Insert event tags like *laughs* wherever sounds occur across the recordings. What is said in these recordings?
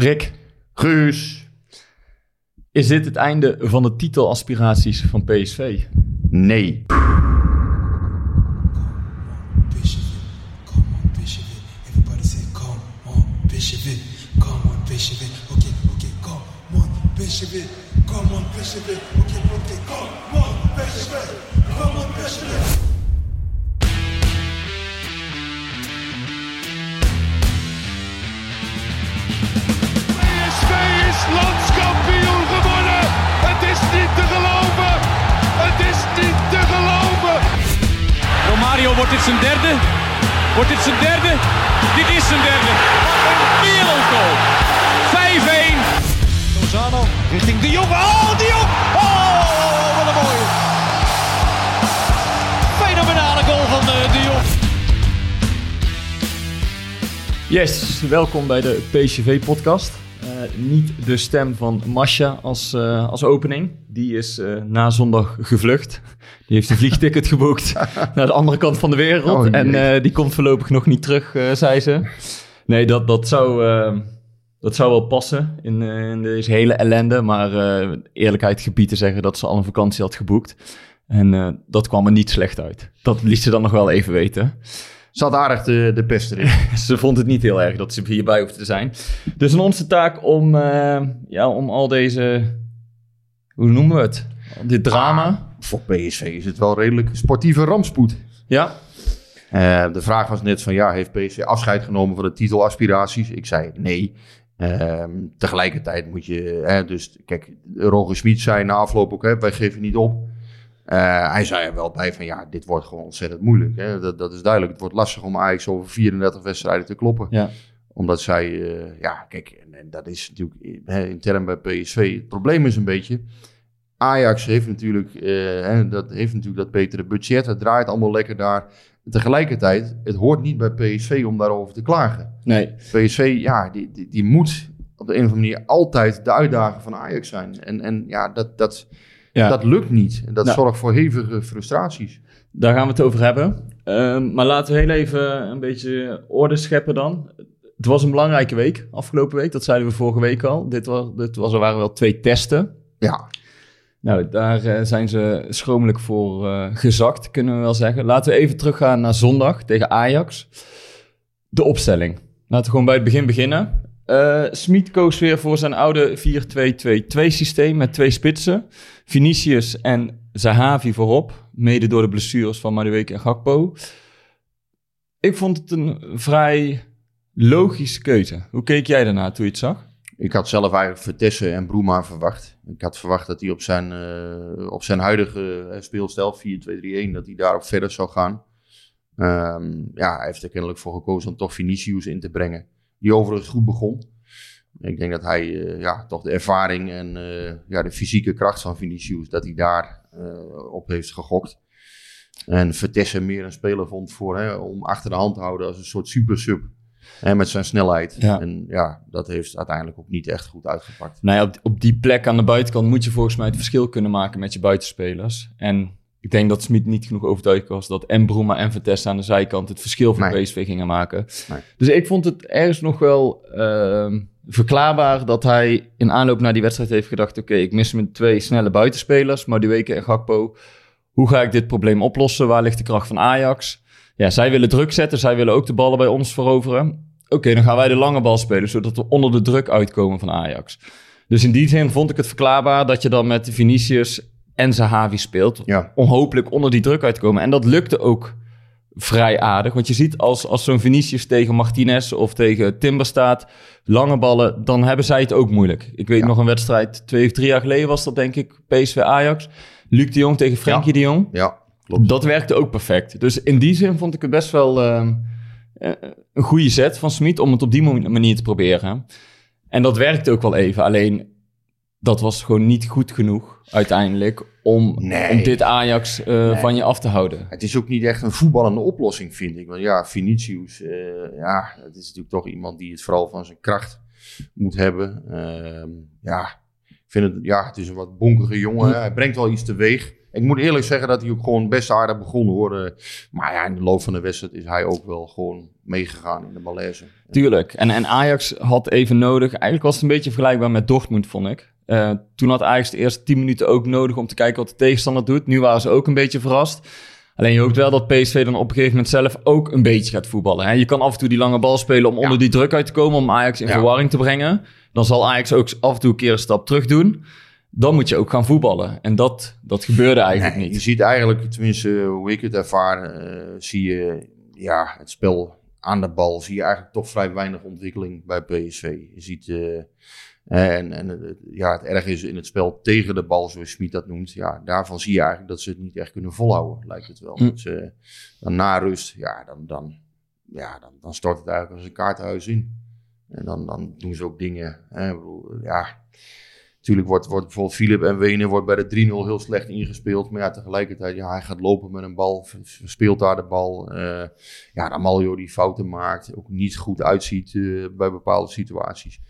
Rick, Guus. is dit het einde van de titelaspiraties van PSV? Nee. Come on, Bishop it. Everybody say, come on, Bishop it, come on, Bishop it. Okay, okay, come on, it, come on, Bishop is landskampioen gewonnen. Het is niet te geloven. Het is niet te geloven. Romario, wordt dit zijn derde? Wordt dit zijn derde? Dit is zijn derde. Wat een wereldgoal. 5-1. Lozano richting De Jong. Oh, De Jong! Oh, wat een mooie. Fenomenale goal van eh, De Jong. Yes, welkom bij de PSV-podcast. Niet de stem van Masha als, eh, als opening. Die is eh, na zondag gevlucht. Die heeft een vliegticket *laughs* geboekt naar de andere kant van de wereld. Oh, en eh, die komt voorlopig nog niet terug, zei ze. Nee, dat, dat, zou, dat zou wel passen in, in deze hele ellende. Maar eerlijkheid gebied te zeggen dat ze al een vakantie had geboekt. En dat kwam er niet slecht uit. Dat liet ze dan nog wel even weten. Zat aardig de, de pest erin. *laughs* Ze vond het niet heel erg dat ze hierbij hoefde te zijn. Dus aan onze taak om, eh, ja, om al deze, hoe noemen we het? Dit drama. Voor PSV is het wel redelijk sportieve rampspoed. Ja, Eh, de vraag was net van, ja, heeft PSV afscheid genomen van de titelaspiraties? Ik zei nee. Ehm, tegelijkertijd moet je, hè, dus kijk, Roger Smit zei na afloop ook, hè, wij geven niet op. Eh, hij zei er wel bij van, ja, dit wordt gewoon ontzettend moeilijk. Hè? Dat, dat is duidelijk. Het wordt lastig om Ajax over 34 wedstrijden te kloppen. ja. Omdat zij, eh, ja, kijk, en, en dat is natuurlijk hè, intern bij PSV. Het probleem is een beetje, Ajax heeft natuurlijk, eh, hè, dat, heeft natuurlijk dat betere budget. Het draait allemaal lekker daar. Tegelijkertijd, het hoort niet bij PSV om daarover te klagen. nee. PSV, ja, die, die, die moet op de een of andere manier altijd de uitdager van Ajax zijn. En, en ja, dat, dat, Ja. dat lukt niet. En dat Nou. zorgt voor hevige frustraties. Daar gaan we het over hebben. Ehm, maar laten we heel even een beetje orde scheppen dan. Het was een belangrijke week, afgelopen week. Dat zeiden we vorige week al. Dit, was, dit was, er waren wel twee testen. Ja, Nou, daar eh, zijn ze schromelijk voor eh, gezakt, kunnen we wel zeggen. Laten we even teruggaan naar zondag tegen Ajax. De opstelling. Laten we gewoon bij het begin beginnen. Eh Smit koos weer voor zijn oude 4-2-2-2 systeem met twee spitsen. Vinicius en Zahavi voorop. Mede door de blessures van Madueke en Gakpo. Ik vond het een vrij logische keuze. Hoe keek jij daarna toen je het zag? Ik had zelf eigenlijk Vertessen en Broema verwacht. Ik had verwacht dat hij op zijn, eh, op zijn huidige eh, speelstijl, 4-2-3-1, dat hij daarop verder zou gaan. Ehm, ja, hij heeft er kennelijk voor gekozen om toch Vinicius in te brengen. Die overigens goed begon. Ik denk dat hij eh, ja, toch de ervaring en eh, ja, de fysieke kracht van Vinicius, dat hij daar eh, op heeft gegokt. En Vertessen meer een speler vond voor, hè, om achter de hand te houden als een soort super sub. En met zijn snelheid. Ja. En ja, dat heeft uiteindelijk ook niet echt goed uitgepakt. Nou ja, op, op die plek aan de buitenkant moet je volgens mij het verschil kunnen maken met je buitenspelers. En ik denk dat Smit niet genoeg overtuigd was dat en Bruma en Vertes aan de zijkant het verschil voor Nee. PSV gingen maken. Nee. Dus ik vond het ergens nog wel ehm, verklaarbaar dat hij in aanloop naar die wedstrijd heeft gedacht... oké, ik mis mijn twee snelle buitenspelers, Madueke en Gakpo. Hoe ga ik dit probleem oplossen? Waar ligt de kracht van Ajax? Ja, zij willen druk zetten, zij willen ook de ballen bij ons veroveren. Oké, dan gaan wij de lange bal spelen, zodat we onder de druk uitkomen van Ajax. Dus in die zin vond ik het verklaarbaar dat je dan met Vinicius en Zahavi speelt. Ja. Om hopelijk onder die druk uit te komen. En dat lukte ook vrij aardig. Want je ziet als, als zo'n Vinicius tegen Martinez of tegen Timber staat, lange ballen, dan hebben zij het ook moeilijk. Ik weet Ja. nog een wedstrijd, twee of drie jaar geleden was dat denk ik, PSV Ajax. Luc de Jong tegen Frenkie de Jong. Ja, klopt. Dat werkte ook perfect. Dus in die zin vond ik het best wel ehm, eh, een goede set van Smit om het op die manier te proberen. En dat werkte ook wel even. Alleen dat was gewoon niet goed genoeg uiteindelijk om, Nee. om dit Ajax eh, van je af te houden. Het is ook niet echt een voetballende oplossing, vind ik. Want ja, Vinicius, eh, ja, het is natuurlijk toch iemand die het vooral van zijn kracht moet hebben. Ehm, ja, ik vind het, ja, het is een wat bonkige jongen. Hij brengt wel iets teweeg. ik moet eerlijk zeggen dat hij ook gewoon best aardig begon hoor. Eh, maar ja, in de loop van de wedstrijd is hij ook wel gewoon meegegaan in de malaise. Tuurlijk. En, en Ajax had even nodig. Eigenlijk was het een beetje vergelijkbaar met Dortmund, vond ik. Uh, toen had Ajax de eerste 10 minuten ook nodig om te kijken wat de tegenstander doet. Nu waren ze ook een beetje verrast. Alleen je hoopt wel dat PSV dan op een gegeven moment zelf ook een beetje gaat voetballen. Hè? Je kan af en toe die lange bal spelen om onder die druk uit te komen, om Ajax in verwarring te brengen. Dan zal Ajax ook af en toe een keer een stap terug doen. Dan moet je ook gaan voetballen. En dat, dat gebeurde eigenlijk niet. Je ziet eigenlijk, tenminste hoe ik het ervaar, uh, zie je ja, het spel aan de bal. Zie je eigenlijk toch vrij weinig ontwikkeling bij PSV. Je ziet... Uh, en, en ja, het erg is in het spel tegen de bal, zoals Smit dat noemt. Ja, daarvan zie je eigenlijk dat ze het niet echt kunnen volhouden, lijkt het wel. Mm. Ze, dan na rust, ja, dan, dan, ja dan, dan stort het eigenlijk als een kaartenhuis in. En dan, dan doen ze ook dingen. Hè, ja, natuurlijk wordt, wordt bijvoorbeeld Philip en Wenen wordt bij de 3-0 heel slecht ingespeeld. Maar ja, tegelijkertijd, ja, hij gaat lopen met een bal, speelt daar de bal. Uh, ja, Amalio die fouten maakt, ook niet goed uitziet uh, bij bepaalde situaties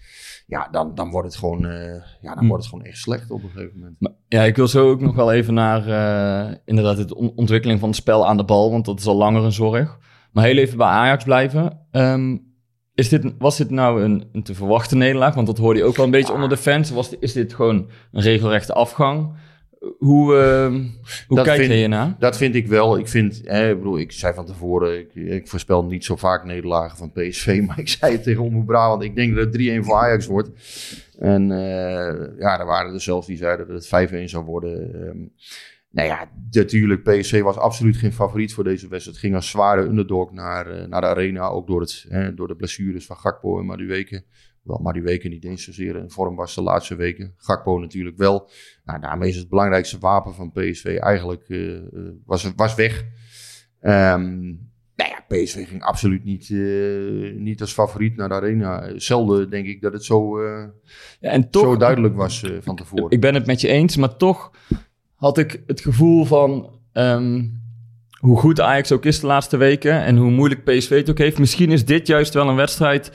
ja, dan, dan wordt het gewoon, uh, ja, dan hm. wordt het gewoon echt slecht op een gegeven moment. Maar, ja, ik wil zo ook nog wel even naar uh, inderdaad de ontwikkeling van het spel aan de bal, want dat is al langer een zorg. Maar heel even bij Ajax blijven. Um, is dit, was dit nou een, een te verwachte nederlaag? Want dat hoorde je ook wel een beetje onder de fans. Was, is dit gewoon een regelrechte afgang? Hoe, uh, hoe kijk je hiernaar? Dat vind ik wel. Ik vind, hè, ik bedoel, ik zei van tevoren, ik, ik, voorspel niet zo vaak nederlagen van PSV, *laughs* maar ik zei het tegen Omroep Brabant, ik denk dat het 3-1 voor Ajax wordt. En uh, ja, er waren er zelfs die zeiden dat het 5-1 zou worden. Um, nou ja, natuurlijk, PSV was absoluut geen favoriet voor deze wedstrijd. Het ging als zware underdog naar, uh, naar de arena, ook door, het, hè, door de blessures van Gakpo en Madueke. Wel, maar die weken niet eens zozeer in vorm was de laatste weken. Gakpo natuurlijk wel. Nou, daarmee is het belangrijkste wapen van PSV eigenlijk uh, was, was weg. Um, nou ja, PSV ging absoluut niet, uh, niet als favoriet naar de arena. Zelden denk ik dat het zo, uh, ja, en toch, zo duidelijk was uh, van tevoren. Ik ben het met je eens, maar toch had ik het gevoel van... Um, hoe goed Ajax ook is de laatste weken en hoe moeilijk PSV het ook heeft. Misschien is dit juist wel een wedstrijd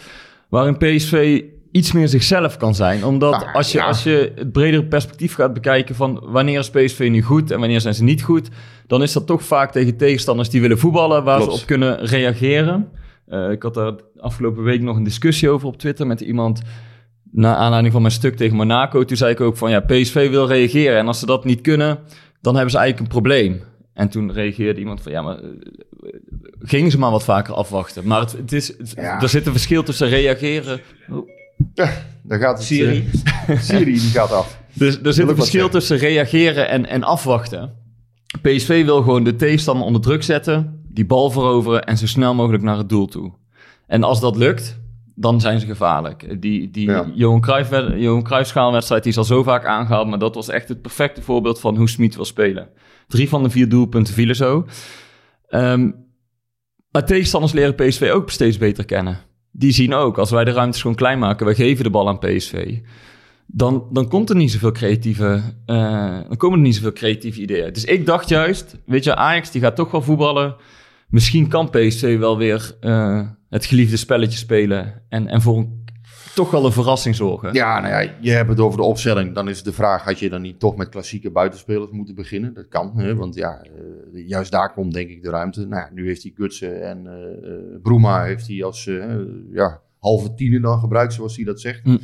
waarin PSV iets meer zichzelf kan zijn. Omdat nou, als, je, als je het bredere perspectief gaat bekijken van wanneer is PSV nu goed en wanneer zijn ze niet goed, dan is dat toch vaak tegen tegenstanders die willen voetballen, waar ze op kunnen reageren. Uh, ik had daar afgelopen week nog een discussie over op Twitter met iemand. Na aanleiding van mijn stuk tegen Monaco, toen zei ik ook van ja, PSV wil reageren. En als ze dat niet kunnen, dan hebben ze eigenlijk een probleem. En toen reageerde iemand van ja, maar eh, gingen ze maar wat vaker afwachten. Maar het, het is, er zit een verschil tussen reageren. Oh. Ja, daar gaat het. Siri. Uh, Siri die gaat af. Dus er zit een verschil tussen reageren en, en afwachten. PSV wil gewoon de tegenstander onder druk zetten, die bal veroveren en zo snel mogelijk naar het doel toe. En als dat lukt, dan zijn ze gevaarlijk. Die, die ja. Johan, Cruijff, Johan Cruijff schaalwedstrijd die is al zo vaak aangehaald, maar dat was echt het perfecte voorbeeld van hoe Smit wil spelen. Drie van de vier doelpunten vielen zo. Um, maar tegenstanders leren PSV ook steeds beter kennen. Die zien ook, als wij de ruimtes gewoon klein maken, wij geven de bal aan PSV. Dan, dan komt er niet zoveel creatieve, uh, dan komen er niet zoveel creatieve ideeën. Dus ik dacht juist, weet je, Ajax die gaat toch wel voetballen. Misschien kan PSV wel weer uh, het geliefde spelletje spelen. En, en voor een toch wel een verrassing zorgen. Ja, nou ja, je hebt het over de opstelling. Dan is de vraag, had je dan niet toch met klassieke buitenspelers moeten beginnen? Dat kan, hè? want ja, uh, juist daar komt denk ik de ruimte. Nou ja, nu heeft hij Gutsen en uh, Bruma heeft hij als uh, ja, halve tiener dan gebruikt, zoals hij dat zegt. Hm.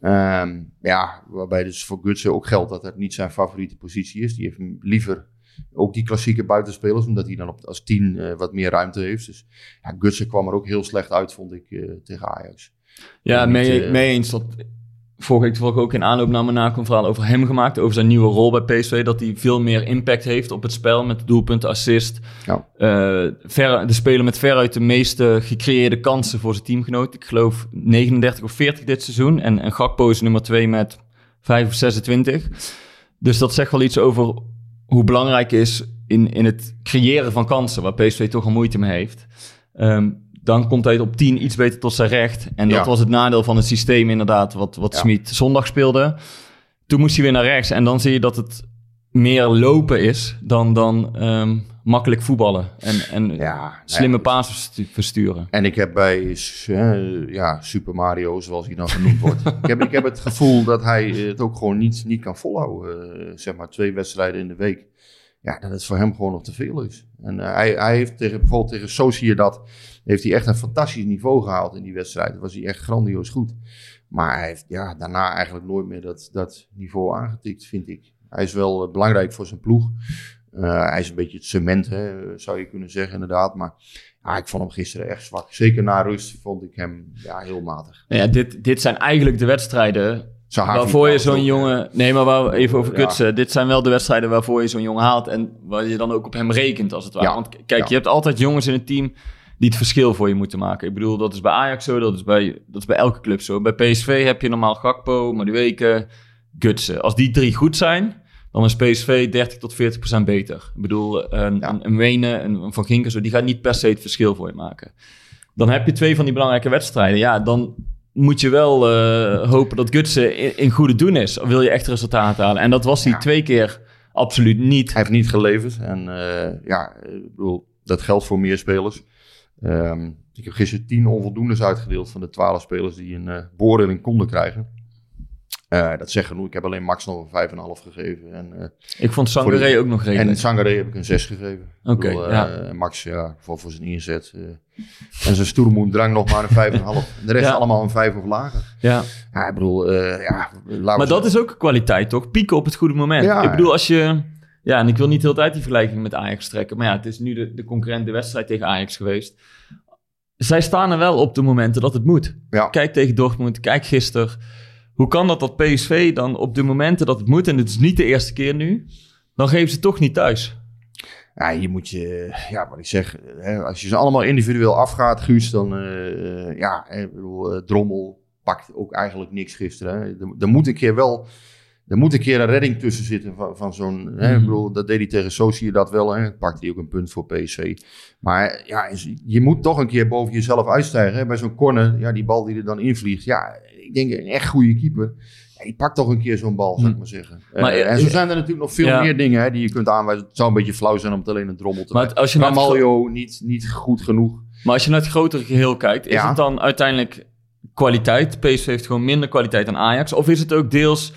Um, ja, waarbij dus voor Gutsen ook geldt dat het niet zijn favoriete positie is. Die heeft liever ook die klassieke buitenspelers, omdat hij dan op, als tien wat meer ruimte heeft. Dus ja, Gutsen kwam er ook heel slecht uit, vond ik, tegen Ajax. Ja, mee, uh, mee eens. Dat, vorige week toevallig ook in aanloop naar Monaco een verhaal over hem gemaakt. Over zijn nieuwe rol bij PSV. Dat hij veel meer impact heeft op het spel met doelpunten, assist. Ja. Uh, ver, de speler met veruit de meeste gecreëerde kansen voor zijn teamgenoot. Ik geloof 39 of 40 dit seizoen. En, en Gakpo is nummer 2 met 5 of 26. Dus dat zegt wel iets over hoe belangrijk is in, in het creëren van kansen. Waar PSV toch al moeite mee heeft. Um, dan komt hij op 10 iets beter tot zijn recht. En dat was het nadeel van het systeem inderdaad, wat, wat ja. Smit zondag speelde. Toen moest hij weer naar rechts. En dan zie je dat het meer lopen is dan, dan um, makkelijk voetballen. En, en ja, slimme pasen versturen. En ik heb bij uh, ja, Super Mario, zoals hij dan genoemd wordt... *laughs* ik, heb, ik heb het gevoel dat hij het ook gewoon niet, niet kan volhouden. Uh, zeg maar twee wedstrijden in de week. ja, dat het voor hem gewoon nog te veel is. En eh, hij, hij heeft tegen, bijvoorbeeld tegen Sociedad, heeft hij echt een fantastisch niveau gehaald in die wedstrijd. Was hij echt grandioos goed. Maar hij heeft ja, daarna eigenlijk nooit meer dat, dat niveau aangetikt, vind ik. Hij is wel eh, belangrijk voor zijn ploeg. Eh, hij is een beetje het cement, hè, zou je kunnen zeggen, inderdaad. Maar ja, ik vond hem gisteren echt zwak. Zeker na rust vond ik hem ja, heel matig. Nou ja, dit, dit zijn eigenlijk de wedstrijden waarvoor je zo'n ook, jongen... Nee, maar waar even over Ja. kutsen. Dit zijn wel de wedstrijden waarvoor je zo'n jongen haalt. En waar je dan ook op hem rekent, als het ware. Ja. Want kijk, je hebt altijd jongens in het team die het verschil voor je moeten maken. Ik bedoel, dat is bij Ajax zo, dat is bij, dat is bij elke club zo. Bij PSV heb je normaal Gakpo, Madueke, Gutsen. Als die drie goed zijn, dan is PSV 30 tot 40 procent beter. Ik bedoel, een, Ja. een, een Wenen, een, een Van Ginken, zo, die gaat niet per se het verschil voor je maken. Dan heb je twee van die belangrijke wedstrijden. Ja, dan moet je wel eh, hopen dat Gutsen in, in goede doen is. Wil je echt resultaten halen? En dat was hij Ja. twee keer absoluut niet. Hij heeft niet geleverd. En eh, ja, ik bedoel, dat geldt voor meer spelers. Ehm, ik heb gisteren tien onvoldoendes uitgedeeld van de twaalf spelers die een eh beoordeling konden krijgen. Eh, dat zegt genoeg. Ik heb alleen Max nog een 5,5 gegeven. En, eh, Ik vond Sangaré ook nog en redelijk. Sangaré heb ik een 6 gegeven. Oké, ja. Max, ja, voor, voor zijn inzet. en zijn stoelmoen drang nog maar een 5,5. En de rest Ja. allemaal een 5 of lager. Ja. Ja, ik bedoel, ja, Maar dat is ook kwaliteit, toch? Pieken op het goede moment. Ik bedoel, als je... Ja, en ik wil niet de hele tijd die vergelijking met Ajax trekken. Maar ja, het is nu de, de concurrent de wedstrijd tegen Ajax geweest. Zij staan er wel op de momenten dat het moet. Ja. Kijk tegen Dortmund, kijk gisteren. Hoe kan dat dat PSV dan op de momenten dat het moet... en het is niet de eerste keer nu... dan geven ze toch niet thuis. Ja, hier moet je, ja, wat ik zeg, hè, als je ze allemaal individueel afgaat, Guus, dan, eh, eh, ja, ik bedoel, eh, Drommel pakt ook eigenlijk niks gisteren. Hè. Er, er moet een keer wel, er moet een keer een redding tussen zitten van, van zo'n, hè, ik Mhm. bedoel, dat deed hij tegen Sochi dat wel, hè, pakt hij ook een punt voor PSV. Maar ja, je moet toch een keer boven jezelf uitstijgen. Hè. Bij zo'n corner, ja, die bal die er dan invliegt, ja, ik denk een echt goede keeper. Ja, die pakt toch een keer zo'n bal, zou ik maar zeggen. Maar, Eh, eh, en zo zijn er natuurlijk nog veel ja. meer dingen hè, die je kunt aanwijzen. Het zou een beetje flauw zijn om het alleen een drommel te Maar maken. als je naar Ramaljo niet, niet goed genoeg. Maar als je naar het grotere geheel kijkt, is Ja. het dan uiteindelijk kwaliteit? PSV heeft gewoon minder kwaliteit dan Ajax. Of is het ook deels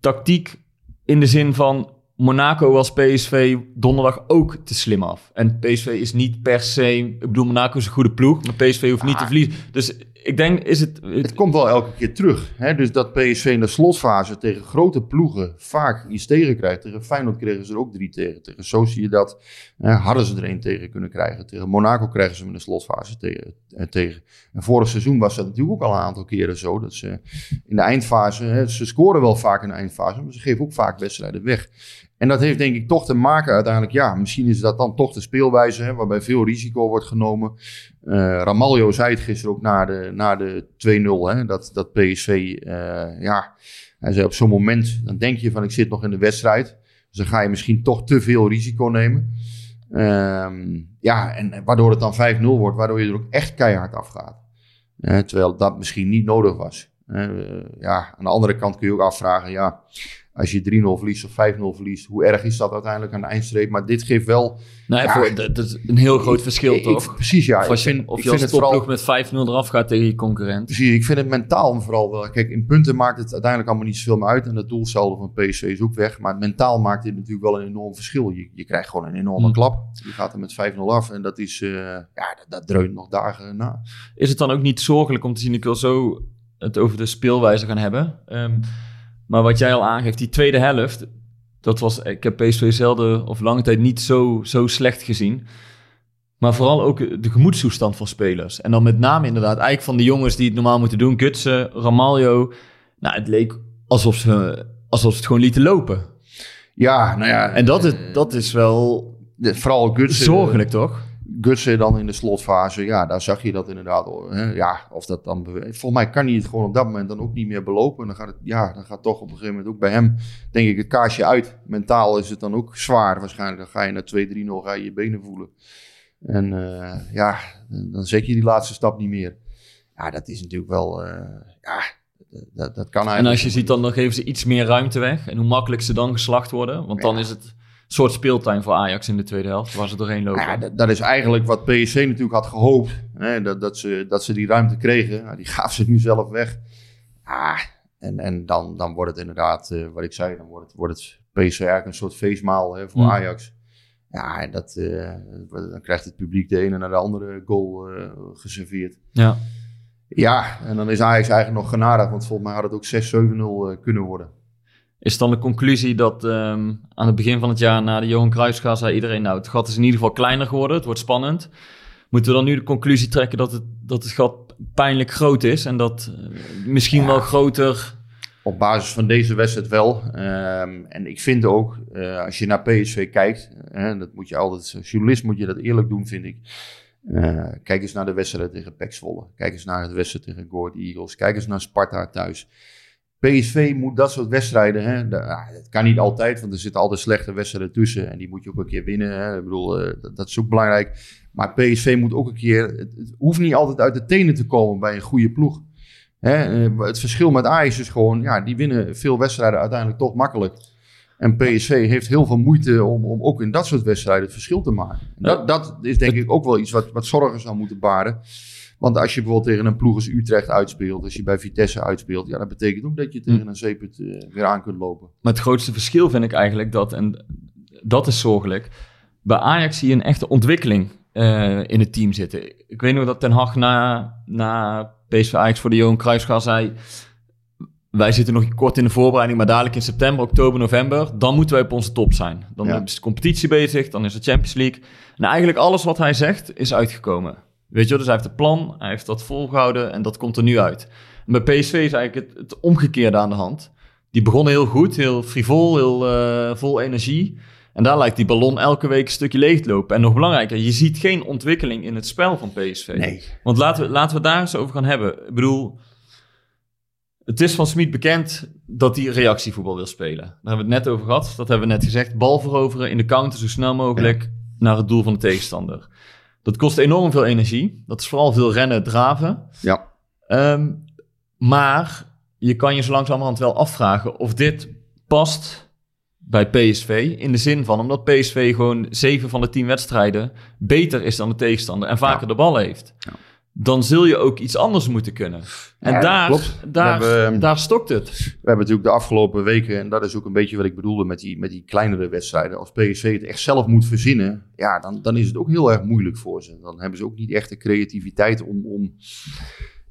tactiek in de zin van Monaco was PSV donderdag ook te slim af. En PSV is niet per se... Ik bedoel, Monaco is een goede ploeg, maar PSV hoeft niet te Ah. verliezen. Dus ik denk, is het... Het komt wel elke keer terug. Hè? Dus dat PSV in de slotfase tegen grote ploegen vaak iets tegen krijgt. Tegen Feyenoord kregen ze er ook drie tegen. Tegen Sociedad eh, hadden ze er één tegen kunnen krijgen. Tegen Monaco krijgen ze hem in de slotfase tegen, eh, tegen. En vorig seizoen was dat natuurlijk ook al een aantal keren zo. Dat ze in de eindfase, hè, ze scoren wel vaak in de eindfase, maar ze geven ook vaak wedstrijden weg. En dat heeft denk ik toch te maken uiteindelijk, ja, misschien is dat dan toch de speelwijze, hè, waarbij veel risico wordt genomen. Ramaljo zei het gisteren ook na de, na de 2-0, hè, dat, dat PSV, eh, ja, hij zei op zo'n moment, dan denk je van ik zit nog in de wedstrijd. Dus dan ga je misschien toch te veel risico nemen. Ehm, ja, en waardoor het dan 5-0 wordt, waardoor je er ook echt keihard afgaat. Eh, terwijl dat misschien niet nodig was. Ja, aan de andere kant kun je ook afvragen, ja, als je 3-0 verliest of 5-0 verliest, hoe erg is dat uiteindelijk aan de eindstreep? Maar dit geeft wel... Nee, Ja. voor, dat, dat is een heel groot verschil, Ik- toch? precies, ja. of als ik je, vind, of ik je vind als het vooral... topploeg met 5-0 eraf gaat tegen je concurrent. Precies, ik vind het mentaal vooral wel. Kijk, in punten maakt het uiteindelijk allemaal niet zoveel meer uit. En het doelsaldo van PSV is ook weg. Maar mentaal maakt dit natuurlijk wel een enorm verschil. Je, je krijgt gewoon een enorme Hm. klap. Je gaat er met 5-0 af. En dat is, eh, ja, dat, dat dreunt nog dagen na. is het dan ook niet zorgelijk om te zien? Ik wil zo het over de speelwijze gaan hebben. Ehm, maar wat jij al aangeeft, die tweede helft, dat was, ik heb PSV zelden of lange tijd niet zo, zo slecht gezien. Maar vooral ook de gemoedstoestand van spelers. En dan met name inderdaad, eigenlijk van de jongens die het normaal moeten doen. Gutsen, Ramaljo. Nou, het leek alsof ze, alsof ze het gewoon lieten lopen. Ja, nou ja. En dat is, eh, dat is wel vooral Gutsen. zorgelijk, toch? Gutsen dan in de slotfase. Ja, daar zag je dat inderdaad. Hè? Ja, of dat dan... Volgens mij kan hij het gewoon op dat moment dan ook niet meer belopen. En dan gaat het, ja, dan gaat toch op een gegeven moment ook bij hem, denk ik, het kaarsje uit. Mentaal is het dan ook zwaar waarschijnlijk. Dan ga je naar 2-3-0, ga je je benen voelen. En eh, ja, dan zet je die laatste stap niet meer. Ja, dat is natuurlijk wel... eh, ja, dat, dat kan eigenlijk... En als je ziet, dan, dan geven ze iets meer ruimte weg. En hoe makkelijk ze dan geslacht worden. Want dan is het soort speeltuin voor Ajax in de tweede helft. Waar ze doorheen lopen. Nou ja, dat, dat is eigenlijk wat PSC natuurlijk had gehoopt. Hè, dat, dat, ze, dat ze die ruimte kregen. Nou, die *laughs* gaven ze nu zelf weg. Ah, en en dan, dan wordt het inderdaad, eh, wat ik zei, dan wordt het, wordt het PSV eigenlijk een soort feestmaal hè, voor Mm. Ajax. Ja, en dat, eh, dan krijgt het publiek de ene naar de andere goal eh, geserveerd. Ja. Ja, en dan is Ajax eigenlijk nog genadig, want volgens mij had het ook 6-7-0 eh, kunnen worden. Is dan de conclusie dat ehm, aan het begin van het jaar na de Johan Cruijffschaal zei iedereen, nou het gat is in ieder geval kleiner geworden, het wordt spannend. Moeten we dan nu de conclusie trekken dat het, dat het gat pijnlijk groot is en dat eh, misschien wel groter... Op basis van deze wedstrijd wel. Ehm, en ik vind ook, eh, als je naar PSV kijkt, hè, dat moet je altijd, als journalist moet je dat eerlijk doen, vind ik. Eh, kijk eens naar de wedstrijd tegen Zwolle. Kijk eens naar de wedstrijd tegen Go Ahead Eagles. Kijk eens naar Sparta thuis. PSV moet dat soort wedstrijden, hè, ja, dat kan niet altijd, want er zitten altijd slechte wedstrijden tussen. En die moet je ook een keer winnen. Hè. Ik bedoel, eh, dat, dat is ook belangrijk. Maar PSV moet ook een keer, het, het hoeft niet altijd uit de tenen te komen bij een goede ploeg. Hè, eh, het verschil met Ajax is gewoon, ja, die winnen veel wedstrijden uiteindelijk toch makkelijk. En PSV heeft heel veel moeite om, om ook in dat soort wedstrijden het verschil te maken. Dat, dat is denk ik ook wel iets wat, wat zorgen zou moeten baren. Want als je bijvoorbeeld tegen een ploeg als Utrecht uitspeelt, als je bij Vitesse uitspeelt, ja, dat betekent ook dat je tegen een zeeput eh, weer aan kunt lopen. Maar het grootste verschil vind ik eigenlijk dat, en dat is zorgelijk, bij Ajax zie je een echte ontwikkeling eh, in het team zitten. Ik weet nog dat Ten Hag na, na PSV Ajax voor de Johan Cruijffschaal zei... Wij zitten nog kort in de voorbereiding, maar dadelijk in september, oktober, november... dan moeten wij op onze top zijn. Dan Ja. is de competitie bezig, dan is de Champions League. En eigenlijk alles wat hij zegt is uitgekomen. Weet je wel, dus hij heeft een plan, hij heeft dat volgehouden en dat komt er nu uit. En bij PSV is eigenlijk het, het omgekeerde aan de hand. Die begonnen heel goed, heel frivol, heel eh, vol energie. En daar lijkt die ballon elke week een stukje leeg te lopen. En nog belangrijker, je ziet geen ontwikkeling in het spel van PSV. Nee. Want laten we, laten we daar eens over gaan hebben. Ik bedoel, het is van Smit bekend dat hij reactievoetbal wil spelen. Daar hebben we het net over gehad. Dat hebben we net gezegd. Bal veroveren in de counter zo snel mogelijk naar het doel van de tegenstander. Dat kost enorm veel energie. Dat is vooral veel rennen, draven. Ja. Ehm, maar je kan je zo langzamerhand wel afvragen of dit past bij PSV. In de zin van, omdat PSV gewoon 7 van de 10 wedstrijden beter is dan de tegenstander en vaker Ja. de bal heeft. Ja. Dan zul je ook iets anders moeten kunnen. En Ja, daar, klopt. daar, hebben- daar stokt het. We hebben natuurlijk de afgelopen weken, en dat is ook een beetje wat ik bedoelde met die, met die kleinere wedstrijden. Als PSV het echt zelf moet verzinnen, ja, dan, dan is het ook heel erg moeilijk voor ze. Dan hebben ze ook niet echt de creativiteit om, om,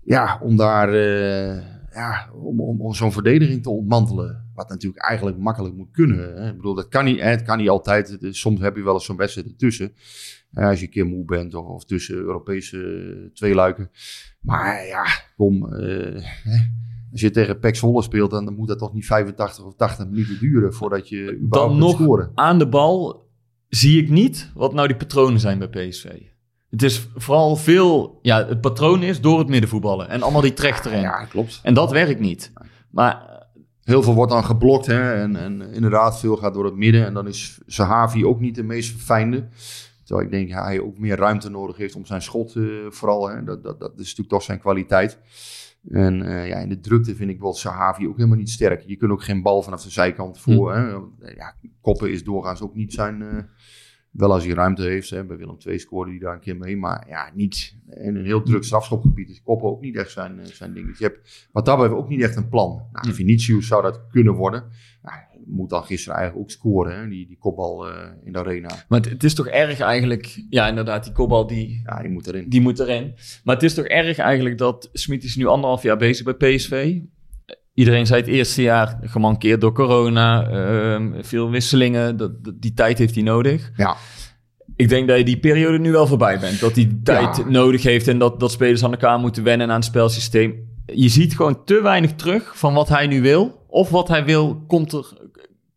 ja, om daar eh, ja, om, om, om zo'n verdediging te ontmantelen. Wat natuurlijk eigenlijk makkelijk moet kunnen. Hè. Ik bedoel, dat kan niet, hè, het kan niet altijd. Soms heb je wel eens zo'n wedstrijd ertussen. Eh, als je een keer moe bent of, of tussen Europese eh, tweeluiken. Maar ja, kom. eh. Als je tegen PEC Zwolle speelt, dan, dan moet dat toch niet 85 of 80 minuten duren voordat je überhaupt Dan nog scoren. aan de bal zie ik niet wat nou die patronen zijn bij PSV. Het is vooral veel, ja, het patroon is door het middenvoetballen en allemaal die trecht erin. Ja, klopt. En dat werkt niet. Maar Heel veel wordt dan geblokt hè, en, en inderdaad veel gaat door het midden. En dan is Sahavi ook niet de meest verfijnde. Terwijl ik denk dat hij ook meer ruimte nodig heeft om zijn schot eh, vooral. Hè. Dat, dat, dat is natuurlijk toch zijn kwaliteit. En eh, ja, in de drukte vind ik bijvoorbeeld Sahavi ook helemaal niet sterk. Je kunt ook geen bal vanaf de zijkant voor. Hè. Ja, koppen is doorgaans ook niet zijn... eh, wel als hij ruimte heeft. Hè. Bij Willem II scoorde hij daar een keer mee. Maar ja, niet in een heel druk strafschopgebied is koppen ook niet echt zijn, eh, zijn ding. Dus je hebt wat dat betreft ook niet echt een plan. Nou, Vinicius zou dat kunnen worden. Moet dan gisteren eigenlijk ook scoren, hè? Die, die kopbal eh, in de arena. Maar het, het is toch erg eigenlijk... Ja, inderdaad, die kopbal die, Ja, die moet erin. die moet erin. Maar het is toch erg eigenlijk dat Smit is nu anderhalf jaar bezig bij PSV. Iedereen zei het eerste jaar gemankeerd door corona. ehm, veel wisselingen. Dat, dat- die tijd heeft hij nodig. Ja, Ik denk dat je die periode nu wel voorbij bent. Dat hij tijd Ja. nodig heeft en dat, dat spelers aan elkaar moeten wennen aan het spelsysteem. Je ziet gewoon te weinig terug van wat hij nu wil. Of wat hij wil, komt er,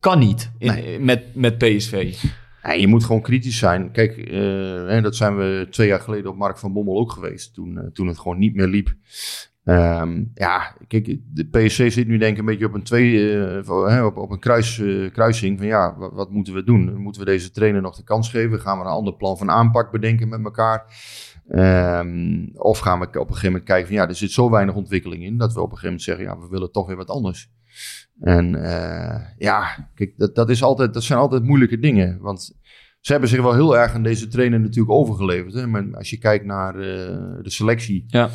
kan niet in, met, met PSV. Ja, je moet gewoon kritisch zijn. Kijk, eh, hè, dat zijn we twee jaar geleden op Mark van Bommel ook geweest. Toen, eh, toen het gewoon niet meer liep. Ehm, ja, kijk, de PSC zit nu denk ik een beetje op een, twee, eh, op, op een kruis, kruising van ja, wat, wat moeten we doen? Moeten we deze trainer nog de kans geven? Gaan we een ander plan van aanpak bedenken met elkaar? Ehm, of gaan we op een gegeven moment kijken van ja, er zit zo weinig ontwikkeling in dat we op een gegeven moment zeggen ja, we willen toch weer wat anders. En eh, ja, kijk, dat, dat, is altijd, dat zijn altijd moeilijke dingen. Want ze hebben zich wel heel erg aan deze trainer natuurlijk overgeleverd. Hè? Maar als je kijkt naar eh, de selectie, Ja.